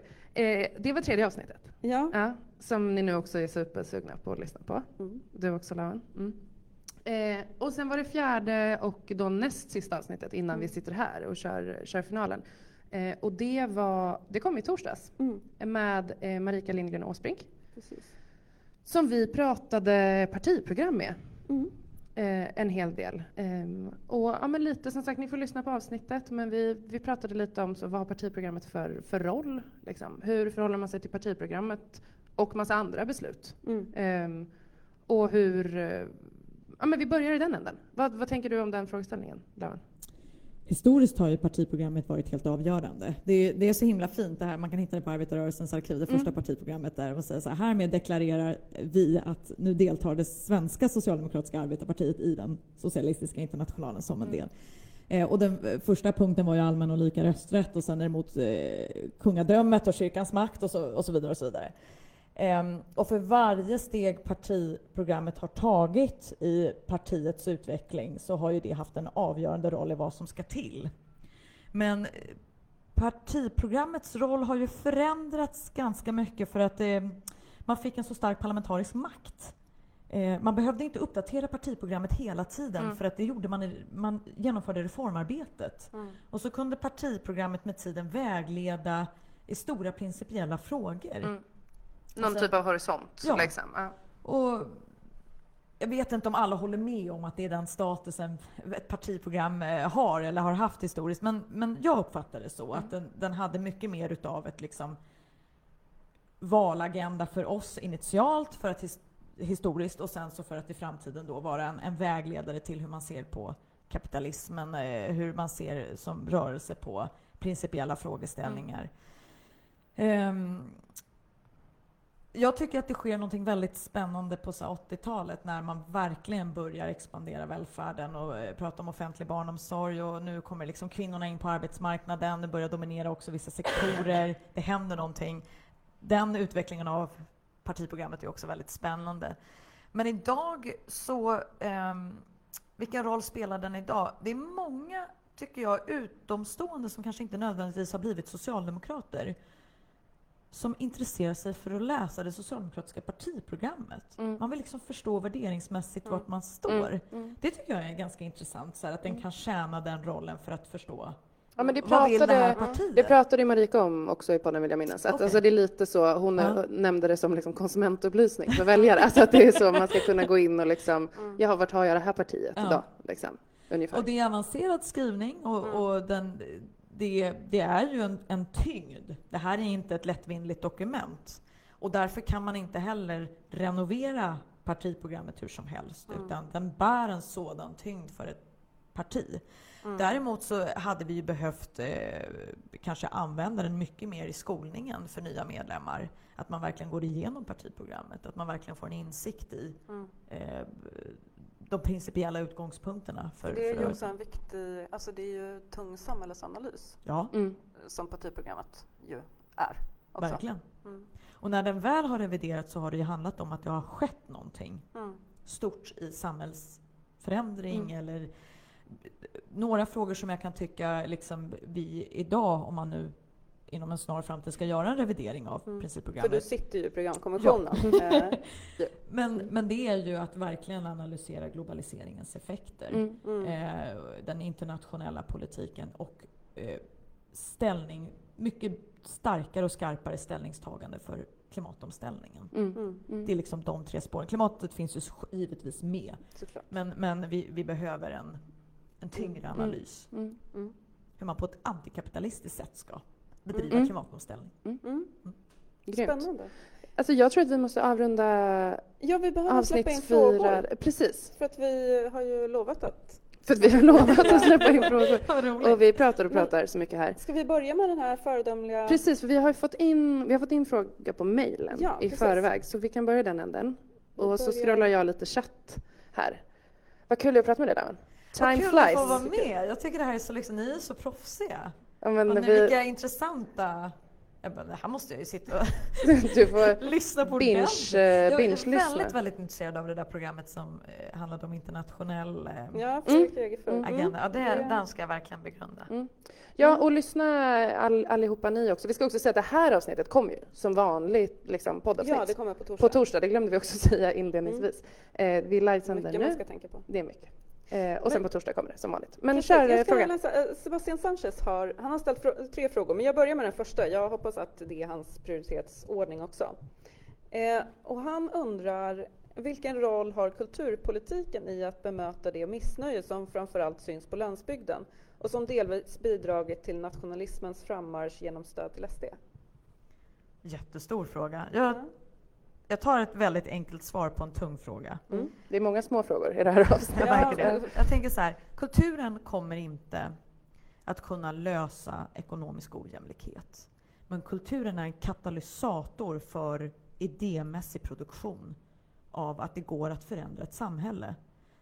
Eh, det var tredje avsnittet. Ja. Ja, som ni nu också är supersugna på att lyssna på. Mm. Du också Laven. Mm. Eh, och sen var det fjärde och då näst sista avsnittet innan vi sitter här och kör, kör finalen. Eh, och det, var, det kom i torsdags Mm. med eh, Marika Lindgren Åsbrink Precis. som vi pratade partiprogram med. Mm. Eh, en hel del. Ehm, och ja, men lite som sagt, ni får lyssna på avsnittet, men vi, vi pratade lite om så, vad har partiprogrammet för, för roll? Liksom? Hur förhåller man sig till partiprogrammet och massa andra beslut? Mm. Ehm, och hur... ja, men vi börjar i den änden. Vad, vad tänker du om den frågeställningen, Lavan? Historiskt har ju partiprogrammet varit helt avgörande. Det är, det är så himla fint det här, man kan hitta det på arbetarrörelsens arkiv, det första Mm. partiprogrammet där man säger så här, härmed deklarerar vi att nu deltar det svenska socialdemokratiska arbetarpartiet i den socialistiska internationalen som en Mm. del. Eh, och den första punkten var ju allmän och lika rösträtt och sen är det mot eh, kungadömet och kyrkans makt och så, och så vidare. Och så vidare. Ehm, och för varje steg partiprogrammet har tagit i partiets utveckling så har ju det haft en avgörande roll i vad som ska till. Men eh, partiprogrammets roll har ju förändrats ganska mycket för att eh, man fick en så stark parlamentarisk makt. Eh, man behövde inte uppdatera partiprogrammet hela tiden Mm. för att det gjorde man, i, man genomförde reformarbetet. Mm. Och så kunde partiprogrammet med tiden vägleda i stora principiella frågor. Mm. Någon Alltså- typ av horisont, Ja. liksom. Ja. Och jag vet inte om alla håller med om att det är den statusen ett partiprogram eh, har eller har haft historiskt, men, men jag uppfattar det så att den, den hade mycket mer utav ett liksom valagenda för oss initialt, för att his, historiskt och sen så för att i framtiden då vara en, en vägledare till hur man ser på kapitalismen, eh, hur man ser som rörelse på principiella frågeställningar. Ehm, jag tycker att det sker något väldigt spännande på 80-talet när man verkligen börjar expandera välfärden och eh, prata om offentlig barnomsorg och nu kommer liksom kvinnorna in på arbetsmarknaden, det börjar dominera också vissa sektorer, *laughs* det händer någonting. Den utvecklingen av partiprogrammet är också väldigt spännande. Men idag så, eh, vilken roll spelar den idag? Det är många, tycker jag, utomstående som kanske inte nödvändigtvis har blivit socialdemokrater som intresserar sig för att läsa det socialdemokratiska partiprogrammet. Mm. Man vill liksom förstå värderingsmässigt mm. vart man står. Mm. mm. Det tycker jag är ganska intressant, så här, att den mm. kan tjäna den rollen för att förstå Ja, men det pratade, det, det pratade Marika om också i podden vill jag minnas. Att, okay. alltså, det är lite så, hon ja. nämnde det som liksom konsumentupplysning för väljare. alltså att det är så man ska kunna gå in och liksom, *laughs* mm. ja, vart har jag det här partiet ja. idag? Liksom, ungefär. Och det är avancerad skrivning och, och den, det, det, är ju en, en tyngd. Det här är inte ett lättvindigt dokument. Och därför kan man inte heller renovera partiprogrammet hur som helst, mm. utan den bär en sådan tyngd för ett parti. Mm. Däremot så hade vi ju behövt eh, kanske använda den mycket mer i skolningen för nya medlemmar. Att man verkligen går igenom partiprogrammet, att man verkligen får en insikt i mm. eh, de principiella utgångspunkterna. För, det är ju också en viktig, alltså det är ju tung samhällsanalys ja. mm. som partiprogrammet ju är. Också. Verkligen. Mm. Och när den väl har reviderats så har det ju handlat om att det har skett någonting mm. stort i samhällsförändring mm. eller några frågor som jag kan tycka liksom vi idag, om man nu inom en snar framtid ska göra en revidering av mm. principprogrammet. För du sitter ju i programkommissionen. Ja. *laughs* Eh, *laughs* men, men det är ju att verkligen analysera globaliseringens effekter, mm. Mm. Eh, den internationella politiken och eh, ställning, mycket starkare och skarpare ställningstagande för klimatomställningen. Mm. Mm. mm. Det är liksom de tre spåren. Klimatet finns ju givetvis med, men, men vi, vi behöver en, en tyngre mm. analys. Hur man på ett antikapitalistiskt sätt ska bedriva mm. klimatomställning. Mm. Mm. Spännande. Alltså jag tror att vi måste avrunda Ja, vi behöver släppa in fyra. frågor. Precis. För att vi har ju lovat att för att vi har lovat att släppa in frågor. *laughs* och vi pratar och pratar så mycket här. Ska vi börja med den här föredömliga... Precis, för vi har fått in, vi har fått in fråga på mejlen ja, i precis. förväg, så vi kan börja den änden. Och börjar... så scrollar jag lite chatt här. Vad kul att prata med dig, Damen. Time Vad kul flies. att få vara med. Jag tycker det här är så, liksom, ni är så proffsiga. Ja, men men vi... Vilka intressanta jag bara, det här måste jag ju sitta och *laughs* du får *laughs* lyssna på binge, uh, Jag är väldigt, väldigt intresserad av det där programmet som uh, handlade om internationell uh, ja, mm. agenda. Ja, det, mm. Den ska jag verkligen begrunda. Mm. Ja, och lyssna all, allihopa ni också. Vi ska också säga att det här avsnittet kommer ju som vanligt liksom, poddavsnitt. Ja, det kommer på torsdag. På torsdag, det glömde vi också *laughs* säga inledningsvis. Mm. vi livesänder nu. Mycket man ska tänka på. Det är mycket. Eh, och sen men, på torsdag kommer det som vanligt. Men kör jag frågan. Läsa, eh, Sebastian Sanchez har, han har ställt fr tre frågor, men jag börjar med den första. Jag hoppas att det är hans prioritetsordning också. Eh, och han undrar vilken roll har kulturpolitiken i att bemöta det missnöje som framförallt syns på landsbygden och som delvis bidragit till nationalismens frammarsch genom stöd till SD? Jättestor fråga. Jag ja. Jag tar ett väldigt enkelt svar på en tung fråga. Mm. Det är många små frågor i det här avsnittet. Jag, jag tänker så här, kulturen kommer inte att kunna lösa ekonomisk ojämlikhet. Men kulturen är en katalysator för idémässig produktion av att det går att förändra ett samhälle.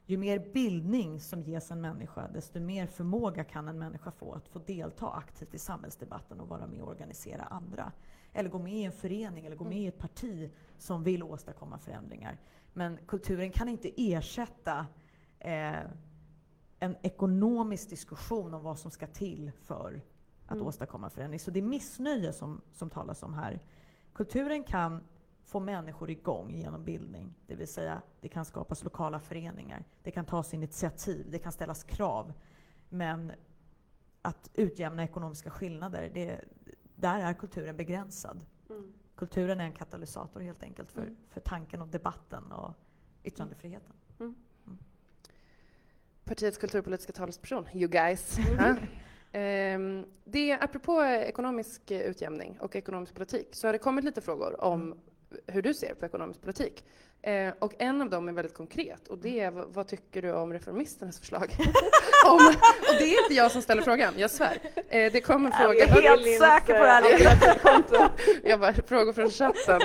Ju mer bildning som ges en människa, desto mer förmåga kan en människa få att få delta aktivt i samhällsdebatten och vara med och organisera andra eller gå med i en förening eller gå med i ett parti som vill åstadkomma förändringar. Men kulturen kan inte ersätta eh, en ekonomisk diskussion om vad som ska till för att mm. åstadkomma förändring. Så det är missnöje som, som talas om här. Kulturen kan få människor igång genom bildning. Det vill säga, det kan skapas lokala föreningar, det kan tas initiativ, det kan ställas krav. Men att utjämna ekonomiska skillnader, det, där är kulturen begränsad. Mm. Kulturen är en katalysator helt enkelt för, mm. för tanken och debatten och yttrandefriheten. Mm. mm. Partiets kulturpolitiska talesperson, you guys. Mm. um, det, apropå ekonomisk utjämning och ekonomisk politik så har det kommit lite frågor om mm. hur du ser på ekonomisk politik. Eh, och en av dem är väldigt konkret och det är vad, tycker du om reformisternas förslag? *laughs* *laughs* om, och det är inte jag som ställer frågan, jag svär. Eh, det kom en fråga. Jag är helt säker på det här *laughs* Jag bara, frågor från chatten.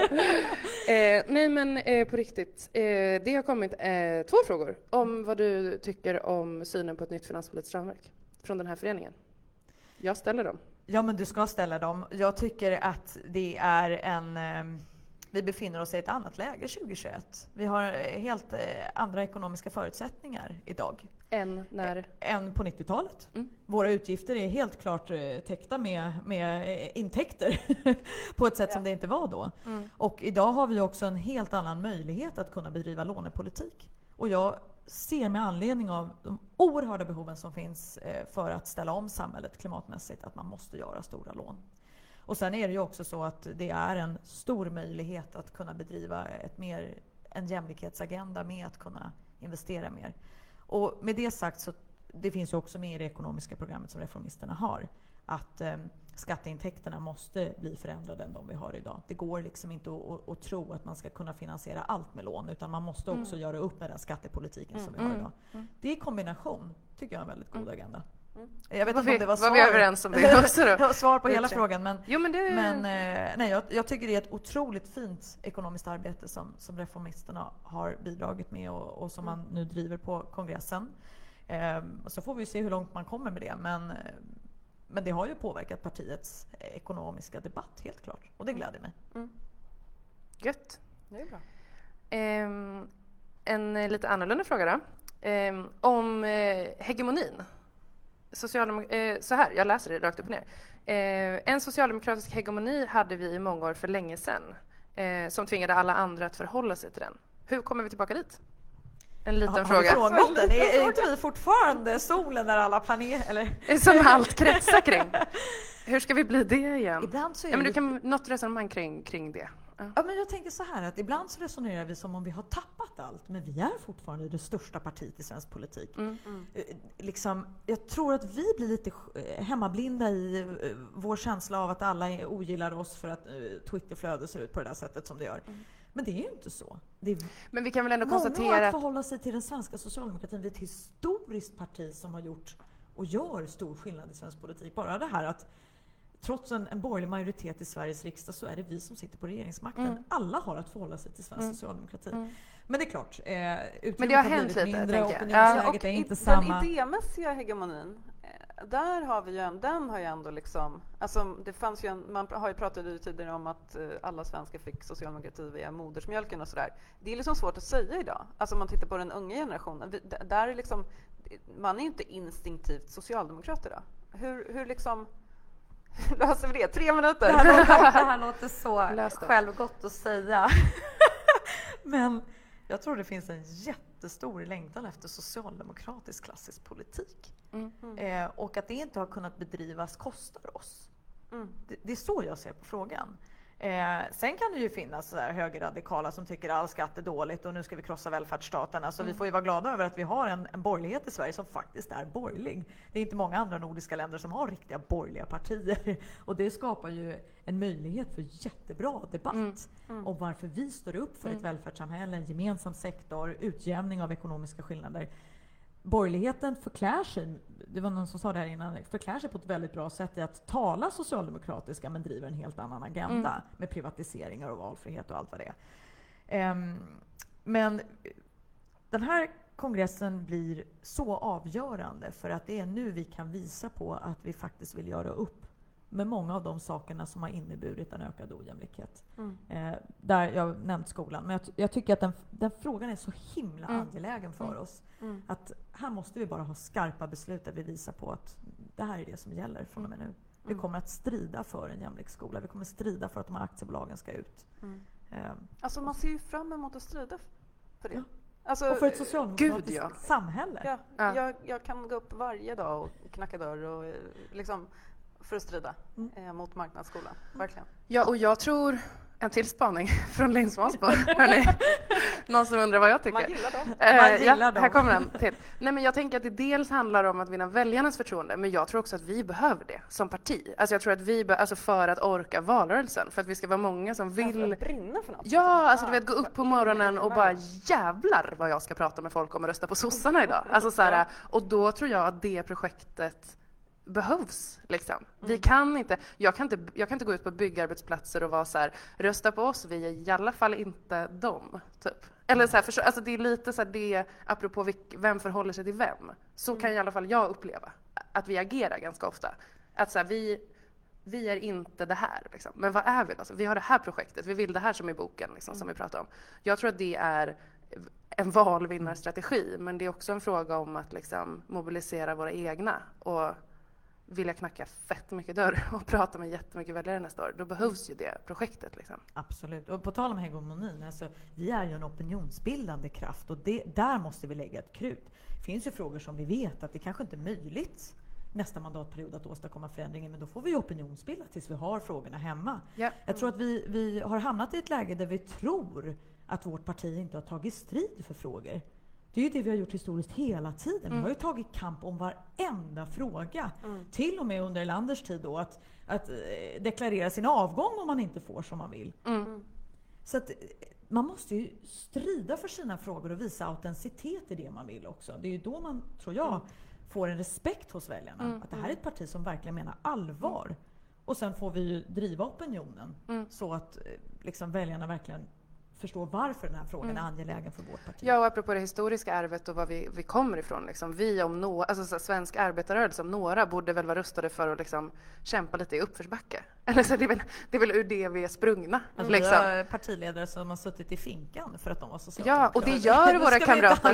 Eh, nej men eh, på riktigt, eh, det har kommit eh, två frågor om vad du tycker om synen på ett nytt finanspolitiskt ramverk från den här föreningen. Jag ställer dem. Ja, men du ska ställa dem. Jag tycker att det är en ehm, vi befinner oss i ett annat läge 2021. Vi har eh, helt eh, andra ekonomiska förutsättningar idag. Än när? Än på 90-talet. Mm. Våra utgifter är helt klart eh, täckta med, med intäkter *laughs* på ett sätt ja. som det inte var då. Mm. Och idag har vi också en helt annan möjlighet att kunna bedriva lånepolitik. Och jag ser med anledning av de oerhörda behoven som finns för att ställa om samhället klimatmässigt att man måste göra stora lån. Och sen är det ju också så att det är en stor möjlighet att kunna bedriva ett mer, en jämlikhetsagenda med att kunna investera mer. Och med det sagt så det finns ju också med i det ekonomiska programmet som Reformisterna har att eh, skatteintäkterna måste bli förändrade än de vi har idag. Det går liksom inte att, tro att man ska kunna finansiera allt med lån utan man måste också mm. göra upp med den skattepolitiken mm. som vi har mm. idag. Mm. Det i kombination tycker jag är en väldigt god mm. agenda. Mm. Jag vet inte om *laughs* det var svar. Var vi överens om det också då? svar på hela frågan. Men, jo, men, det... men eh, nej, jag, jag, tycker det är ett otroligt fint ekonomiskt arbete som, som reformisterna har bidragit med och, och som man nu driver på kongressen. Eh, så får vi se hur långt man kommer med det. Men, eh, men det har ju påverkat partiets ekonomiska debatt helt klart. Och det mm. gläder mig. Mm. Gött. Det är bra. Eh, en lite annorlunda fråga då. Ehm, om eh, hegemonin Socialdemok eh, så här, jag läser det rakt upp och ner. Eh, en socialdemokratisk hegemoni hade vi i många år för länge sedan eh, som tvingade alla andra att förhålla sig till den. Hur kommer vi tillbaka dit? En liten har, fråga. Har den? Är, är inte vi *laughs* fortfarande solen där alla planeter... Som allt kretsar kring. Hur ska vi bli det igen? Ibland så är ja, men du kan något resonemang kring, kring det. Ja. men jag tänker så här att ibland så resonerar vi som om vi har tappat allt, men vi är fortfarande det största partiet i svensk politik. Mm. Mm. Liksom, jag tror att vi blir lite eh, hemmablinda i eh, vår känsla av att alla ogillar oss för att Twitterflödet ser ut på det där sättet som det gör. Mm. Men det är ju inte så. men vi kan väl ändå konstatera att förhålla sig till den svenska socialdemokratin. Vi är ett historiskt parti som har gjort och gör stor skillnad i svensk politik. Bara det här att trots en, en borgerlig majoritet i Sveriges riksdag så är det vi som sitter på regeringsmakten. Mm. Alla har att förhålla sig till svensk mm. socialdemokrati. Mm. Men det är klart, eh, Men det har, hänt lite, mindre, opinionsläget ja, är inte samma. Den idémässiga hegemonin, eh, där har vi ju en, den har ju ändå liksom, alltså det fanns ju en, man har ju pratat ju tidigare om att uh, alla svenskar fick socialdemokrati via modersmjölken och sådär. Det är liksom svårt att säga idag, alltså om man tittar på den unga generationen. Vi, där är liksom, man är ju inte instinktivt socialdemokrat idag. Hur, hur liksom, *laughs* löser vi det? Tre minuter? Det här låter, *laughs* det här låter så självgott att säga. *laughs* Men jag tror det finns en jättestor längtan efter socialdemokratisk klassisk politik. Mm. Eh, och att det inte har kunnat bedrivas kostar oss. Mm. Det, det, är så jag ser på frågan. Eh, sen kan det ju finnas så högerradikala som tycker all skatt är dåligt och nu ska vi krossa välfärdsstaten. Alltså, mm. Vi får ju vara glada över att vi har en, en borgerlighet i Sverige som faktiskt är borgerlig. Det är inte många andra nordiska länder som har riktiga borgerliga partier. *laughs* Och det skapar ju en möjlighet för jättebra debatt mm. Mm. om varför vi står upp för ett mm. välfärdssamhälle, en gemensam sektor, utjämning av ekonomiska skillnader borgerligheten förklär sig, det var någon som sa det här innan, förklär sig på ett väldigt bra sätt i att tala socialdemokratiska men driver en helt annan agenda mm. med privatiseringar och valfrihet och allt vad det är. Um, men den här kongressen blir så avgörande för att det är nu vi kan visa på att vi faktiskt vill göra upp med många av de sakerna som har inneburit en ökad ojämlikhet. Mm. Eh, där jag nämnt skolan, men jag, jag tycker att den, den, frågan är så himla mm. angelägen för mm. oss. Mm. Att här måste vi bara ha skarpa beslut där vi visar på att det här är det som gäller från och med nu. Vi mm. kommer att strida för en jämlik skola. Vi kommer att strida för att de här aktiebolagen ska ut. Eh, alltså man ser ju fram emot att strida för det. Ja. Alltså, och för ett socialdemokratiskt Gud, ja. samhälle. Ja, ja. Jag, jag, kan gå upp varje dag och knacka dörr och eh, liksom för att strida mm. eh, mot marknadsskolan. Verkligen. Ja, och jag tror en till spaning *laughs* från Linn Svansbo. hörni. Någon som undrar vad jag tycker? Man gillar dem. Eh, Man gillar ja, dem. här kommer en till. Nej, men jag tänker att det dels handlar om att vinna väljarnas förtroende, men jag tror också att vi behöver det som parti. Alltså jag tror att vi, be- alltså för att orka valrörelsen, för att vi ska vara många som vill att brinna för något. Ja, alltså du vet gå upp på morgonen och bara jävlar vad jag ska prata med folk om att rösta på sossarna idag. Alltså så här, och då tror jag att det projektet behövs. Liksom. Vi kan inte, jag, kan inte, jag kan inte gå ut på byggarbetsplatser och vara så här, rösta på oss, vi är i alla fall inte dem. Typ. Eller så här, förstå, alltså det är lite så här det, apropå vilk, vem förhåller sig till vem. Så kan i alla fall jag uppleva att vi agerar ganska ofta. Att så här, vi, vi är inte det här. Liksom. Men vad är vi? Alltså, vi har det här projektet, vi vill det här som i boken liksom, som vi pratar om. Jag tror att det är en valvinnarstrategi, men det är också en fråga om att liksom, mobilisera våra egna och vilja knacka fett mycket dörr *laughs* och prata med jättemycket väljare nästa år. Då behövs ju det projektet. Liksom. Absolut. Och på tal om hegemonin, alltså, vi är ju en opinionsbildande kraft och det, där måste vi lägga ett krut. Det finns ju frågor som vi vet att det kanske inte är möjligt nästa mandatperiod att åstadkomma förändringar, men då får vi opinionsbilda tills vi har frågorna hemma. Ja. Jag tror att vi, vi har hamnat i ett läge där vi tror att vårt parti inte har tagit strid för frågor. Det är ju det vi har gjort historiskt hela tiden. Vi har ju tagit kamp om varenda fråga. Till och med under Erlanders tid då, att, att eh, deklarera sin avgång om man inte får som man vill. Mm. Så att, eh, man måste ju strida för sina frågor och visa autenticitet i det man vill också. Det är ju då man, tror jag, får en respekt hos väljarna. Mm, Att det här är ett parti som verkligen menar allvar. Och sen får vi ju driva opinionen Mm. så att eh, liksom, väljarna verkligen förstår varför den här frågan är angelägen för vårt parti. Ja, och apropå det historiska arvet och var vi, vi kommer ifrån. Liksom, vi om några, alltså så svensk arbetarrörelse om några borde väl vara rustade för att liksom, kämpa lite i uppförsbacke. *laughs* Eller så, det, är väl, det är väl ur det vi är sprungna. Alltså, Vi liksom. har partiledare som har suttit i finkan för att de var Ja, socialdemokrater. och det *laughs* gör våra vi kamrater.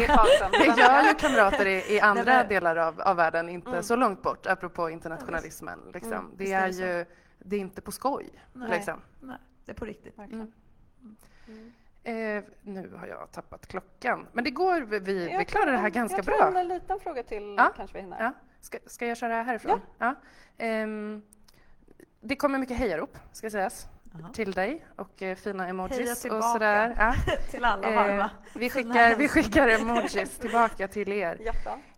Det är gör ju kamrater i, i *laughs* andra men- delar av, av världen, inte Mm. så långt bort, apropå internationalismen. Liksom. Mm, det är är det så. ju, det är inte på skoj. Nej. Liksom. Nej, det är på riktigt. Verkligen. Eh, nu har jag tappat klockan, men det går, vi, vi Jag klarar det här ganska jag bra. tror en liten fråga till Ja. kanske vi hinner. Ja. Ska, ska jag köra härifrån? Ja. Ehm, det kommer mycket hejarop, ska sägas, Jaha. till dig och eh, fina emojis och tillbaka. sådär. Ja. *laughs* Till alla Eh, varma. vi, Fina skickar, vi skickar *laughs* emojis tillbaka till er.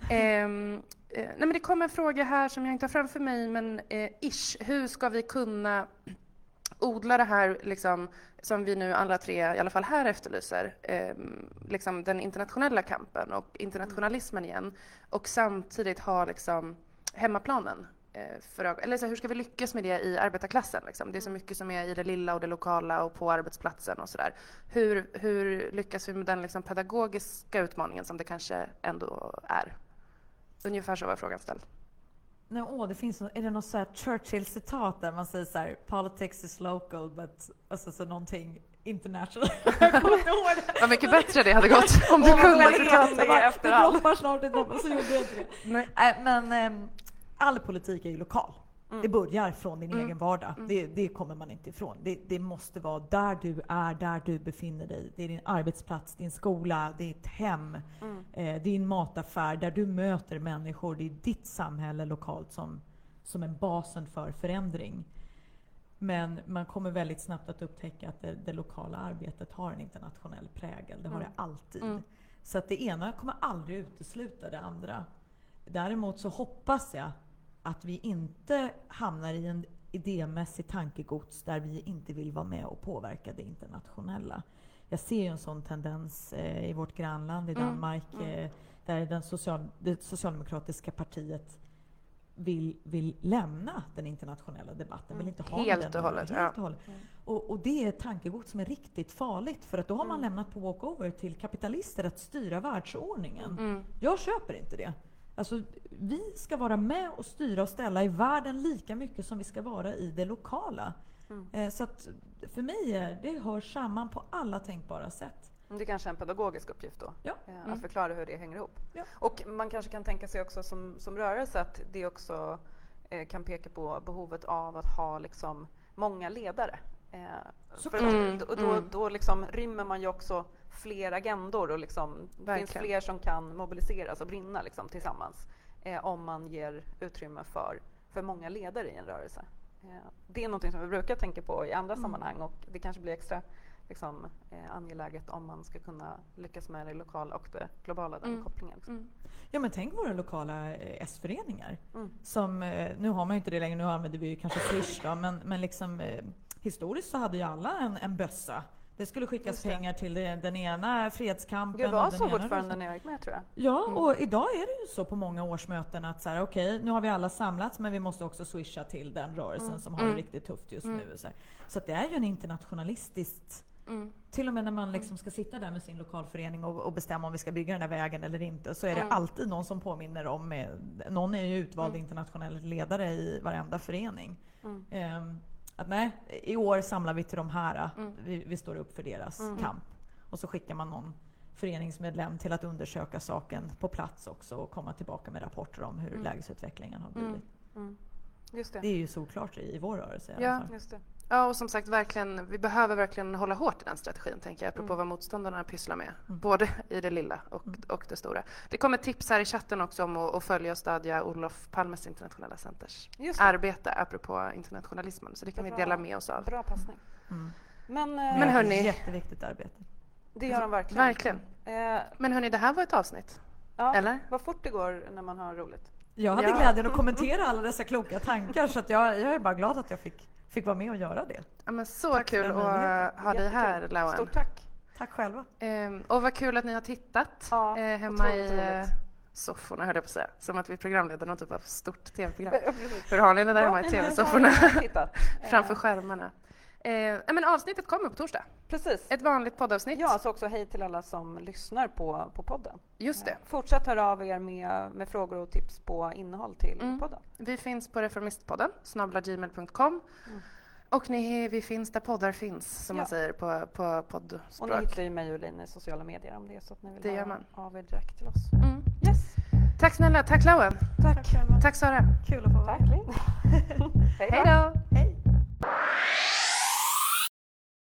Ehm, eh, nej men det kommer en fråga här som jag inte har framför mig, men eh, ish, hur ska vi kunna odla det här liksom, som vi nu alla tre, i alla fall här, efterlyser, ehm, liksom den internationella kampen och internationalismen igen, och samtidigt ha liksom, hemmaplanen eh, för. Eller så, hur ska vi lyckas med det i arbetarklassen? Liksom? Det är så mycket som är i det lilla och det lokala och på arbetsplatsen och sådär. Hur, hur lyckas vi med den liksom, pedagogiska utmaningen som det kanske ändå är? Ungefär så var frågan ställd. Nej, åh, det finns, är det något så Churchill-citat där man säger så här “Politics is local but...” alltså så någonting international. *laughs* Jag kommer inte ihåg det. Vad mycket bättre det hade gått *laughs* om du kunde jag citatet. är. Det droppar snart, det droppar, så gjorde jag inte det. Nej. Men ehm, all politik är ju lokal. Mm. Det börjar från din Mm. egen vardag. Det, det kommer man inte ifrån. Det, det måste vara där du är, där du befinner dig. Det är din arbetsplats, din skola, ditt hem, Mm. eh, din mataffär, där du möter människor. Det är ditt samhälle lokalt som, som är basen för förändring. Men man kommer väldigt snabbt att upptäcka att det, det lokala arbetet har en internationell prägel. Det har Mm. det alltid. Mm. Så att det ena kommer aldrig utesluta det andra. Däremot så hoppas jag att vi inte hamnar i en idémässig tankegods där vi inte vill vara med och påverka det internationella. Jag ser ju en sån tendens eh, i vårt grannland i Mm, Danmark mm. eh, där den social, det socialdemokratiska partiet vill, vill lämna den internationella debatten. Vill inte ha Mm. Helt den och hållet, Helt och, hållet. Och, och det är ett tankegods som är riktigt farligt för att då har man Mm. lämnat på walkover till kapitalister att styra världsordningen. Mm. Jag köper inte det. Alltså, vi ska vara med och styra och ställa i världen lika mycket som vi ska vara i det lokala. Mm. Eh, så att för mig är det hör samman på alla tänkbara sätt. Det är kanske är en pedagogisk uppgift då, Ja. eh, Mm. att förklara hur det hänger ihop. Ja. Och man kanske kan tänka sig också som, som rörelse att det också eh, kan peka på behovet av att ha liksom många ledare. Eh, för. Mm, och då, mm. då liksom rymmer man ju också fler agendor och liksom, det finns fler som kan mobiliseras och brinna liksom tillsammans eh, om man ger utrymme för, för många ledare i en rörelse. Eh, det är något som vi brukar tänka på i andra Mm. sammanhang och det kanske blir extra liksom, eh, angeläget om man ska kunna lyckas med det lokala och det globala, den Mm. kopplingen. Mm. Ja men tänk våra lokala eh, S-föreningar. Mm. Som, eh, nu har man ju inte det längre, nu använder vi ju kanske Swish då, men, men liksom, eh, historiskt så hade ju alla en, en bössa. Det skulle skickas pengar till den ena fredskampen. Det och var den så ena fortfarande när jag gick med tror jag. Ja, Mm. och idag är det ju så på många årsmöten att så här, okej, nu har vi alla samlats men vi måste också swisha till den rörelsen Mm. som har Mm. det riktigt tufft just Mm. nu. Så, här. så det är ju en internationalistiskt Mm. till och med när man liksom ska sitta där med sin lokalförening och, och bestämma om vi ska bygga den där vägen eller inte, så är det Mm. alltid någon som påminner om, med, någon är ju utvald Mm. internationell ledare i varenda förening. Mm. Att nej, i år samlar vi till de här, Mm. vi, vi står upp för deras Mm. kamp. Och så skickar man någon föreningsmedlem till att undersöka saken på plats också och komma tillbaka med rapporter om hur Mm. lägesutvecklingen har Mm. blivit. Mm. Just det. Det är ju solklart i, i vår rörelse i alla Ja. fall. Ja, och som sagt, verkligen, vi behöver verkligen hålla hårt i den strategin, tänker jag, apropå Mm. vad motståndarna pysslar med. Mm. Både i det lilla och, Mm. och det stora. Det kommer tips här i chatten också om att, att följa och stödja Olof Palmes internationella centers arbete apropå internationalismen. Så det kan vi Bra. dela med oss av. Bra passning. Mm. Men, eh, Men Det är hörni- ett Jätteviktigt arbete. det gör de verkligen. Verkligen. Eh, Men hörni, det här var ett avsnitt. ja, Eller? Vad fort det går när man har roligt. Jag hade Ja. glädjen att kommentera *laughs* alla dessa kloka tankar så att jag, jag är bara glad att jag fick, fick vara med och göra det. Ja, men så Tack kul att ha dig här. Lauen. Stort tack. Tack själva. Ehm, och vad kul att ni har tittat Ja, eh, hemma i otroligt eh, roligt. sofforna, höll jag på att säga. Som att vi programleder någon typ av stort tv-program. *laughs* Hur har ni det där hemma i tv-sofforna? *laughs* Framför skärmarna. Eh, men avsnittet kommer på torsdag. Precis. Ett vanligt poddavsnitt. Ja, så också hej till alla som lyssnar på, på podden. Just det. Fortsätt höra av er med, med frågor och tips på innehåll till Mm. podden. Vi finns på Reformistpodden, snabblagmail.com. Mm. Och ni, vi finns där poddar finns, som Ja. man säger på, på Och ni poddspråk. hittar ju mig och Linn i sociala medier om det är så att ni vill Det gör höra man. av er direkt till oss. Mm. Yes. Tack snälla, tack Lauen. Tack. Tack Sara. Kul att få vara Tack. Linn. *laughs* Hej då. Hej!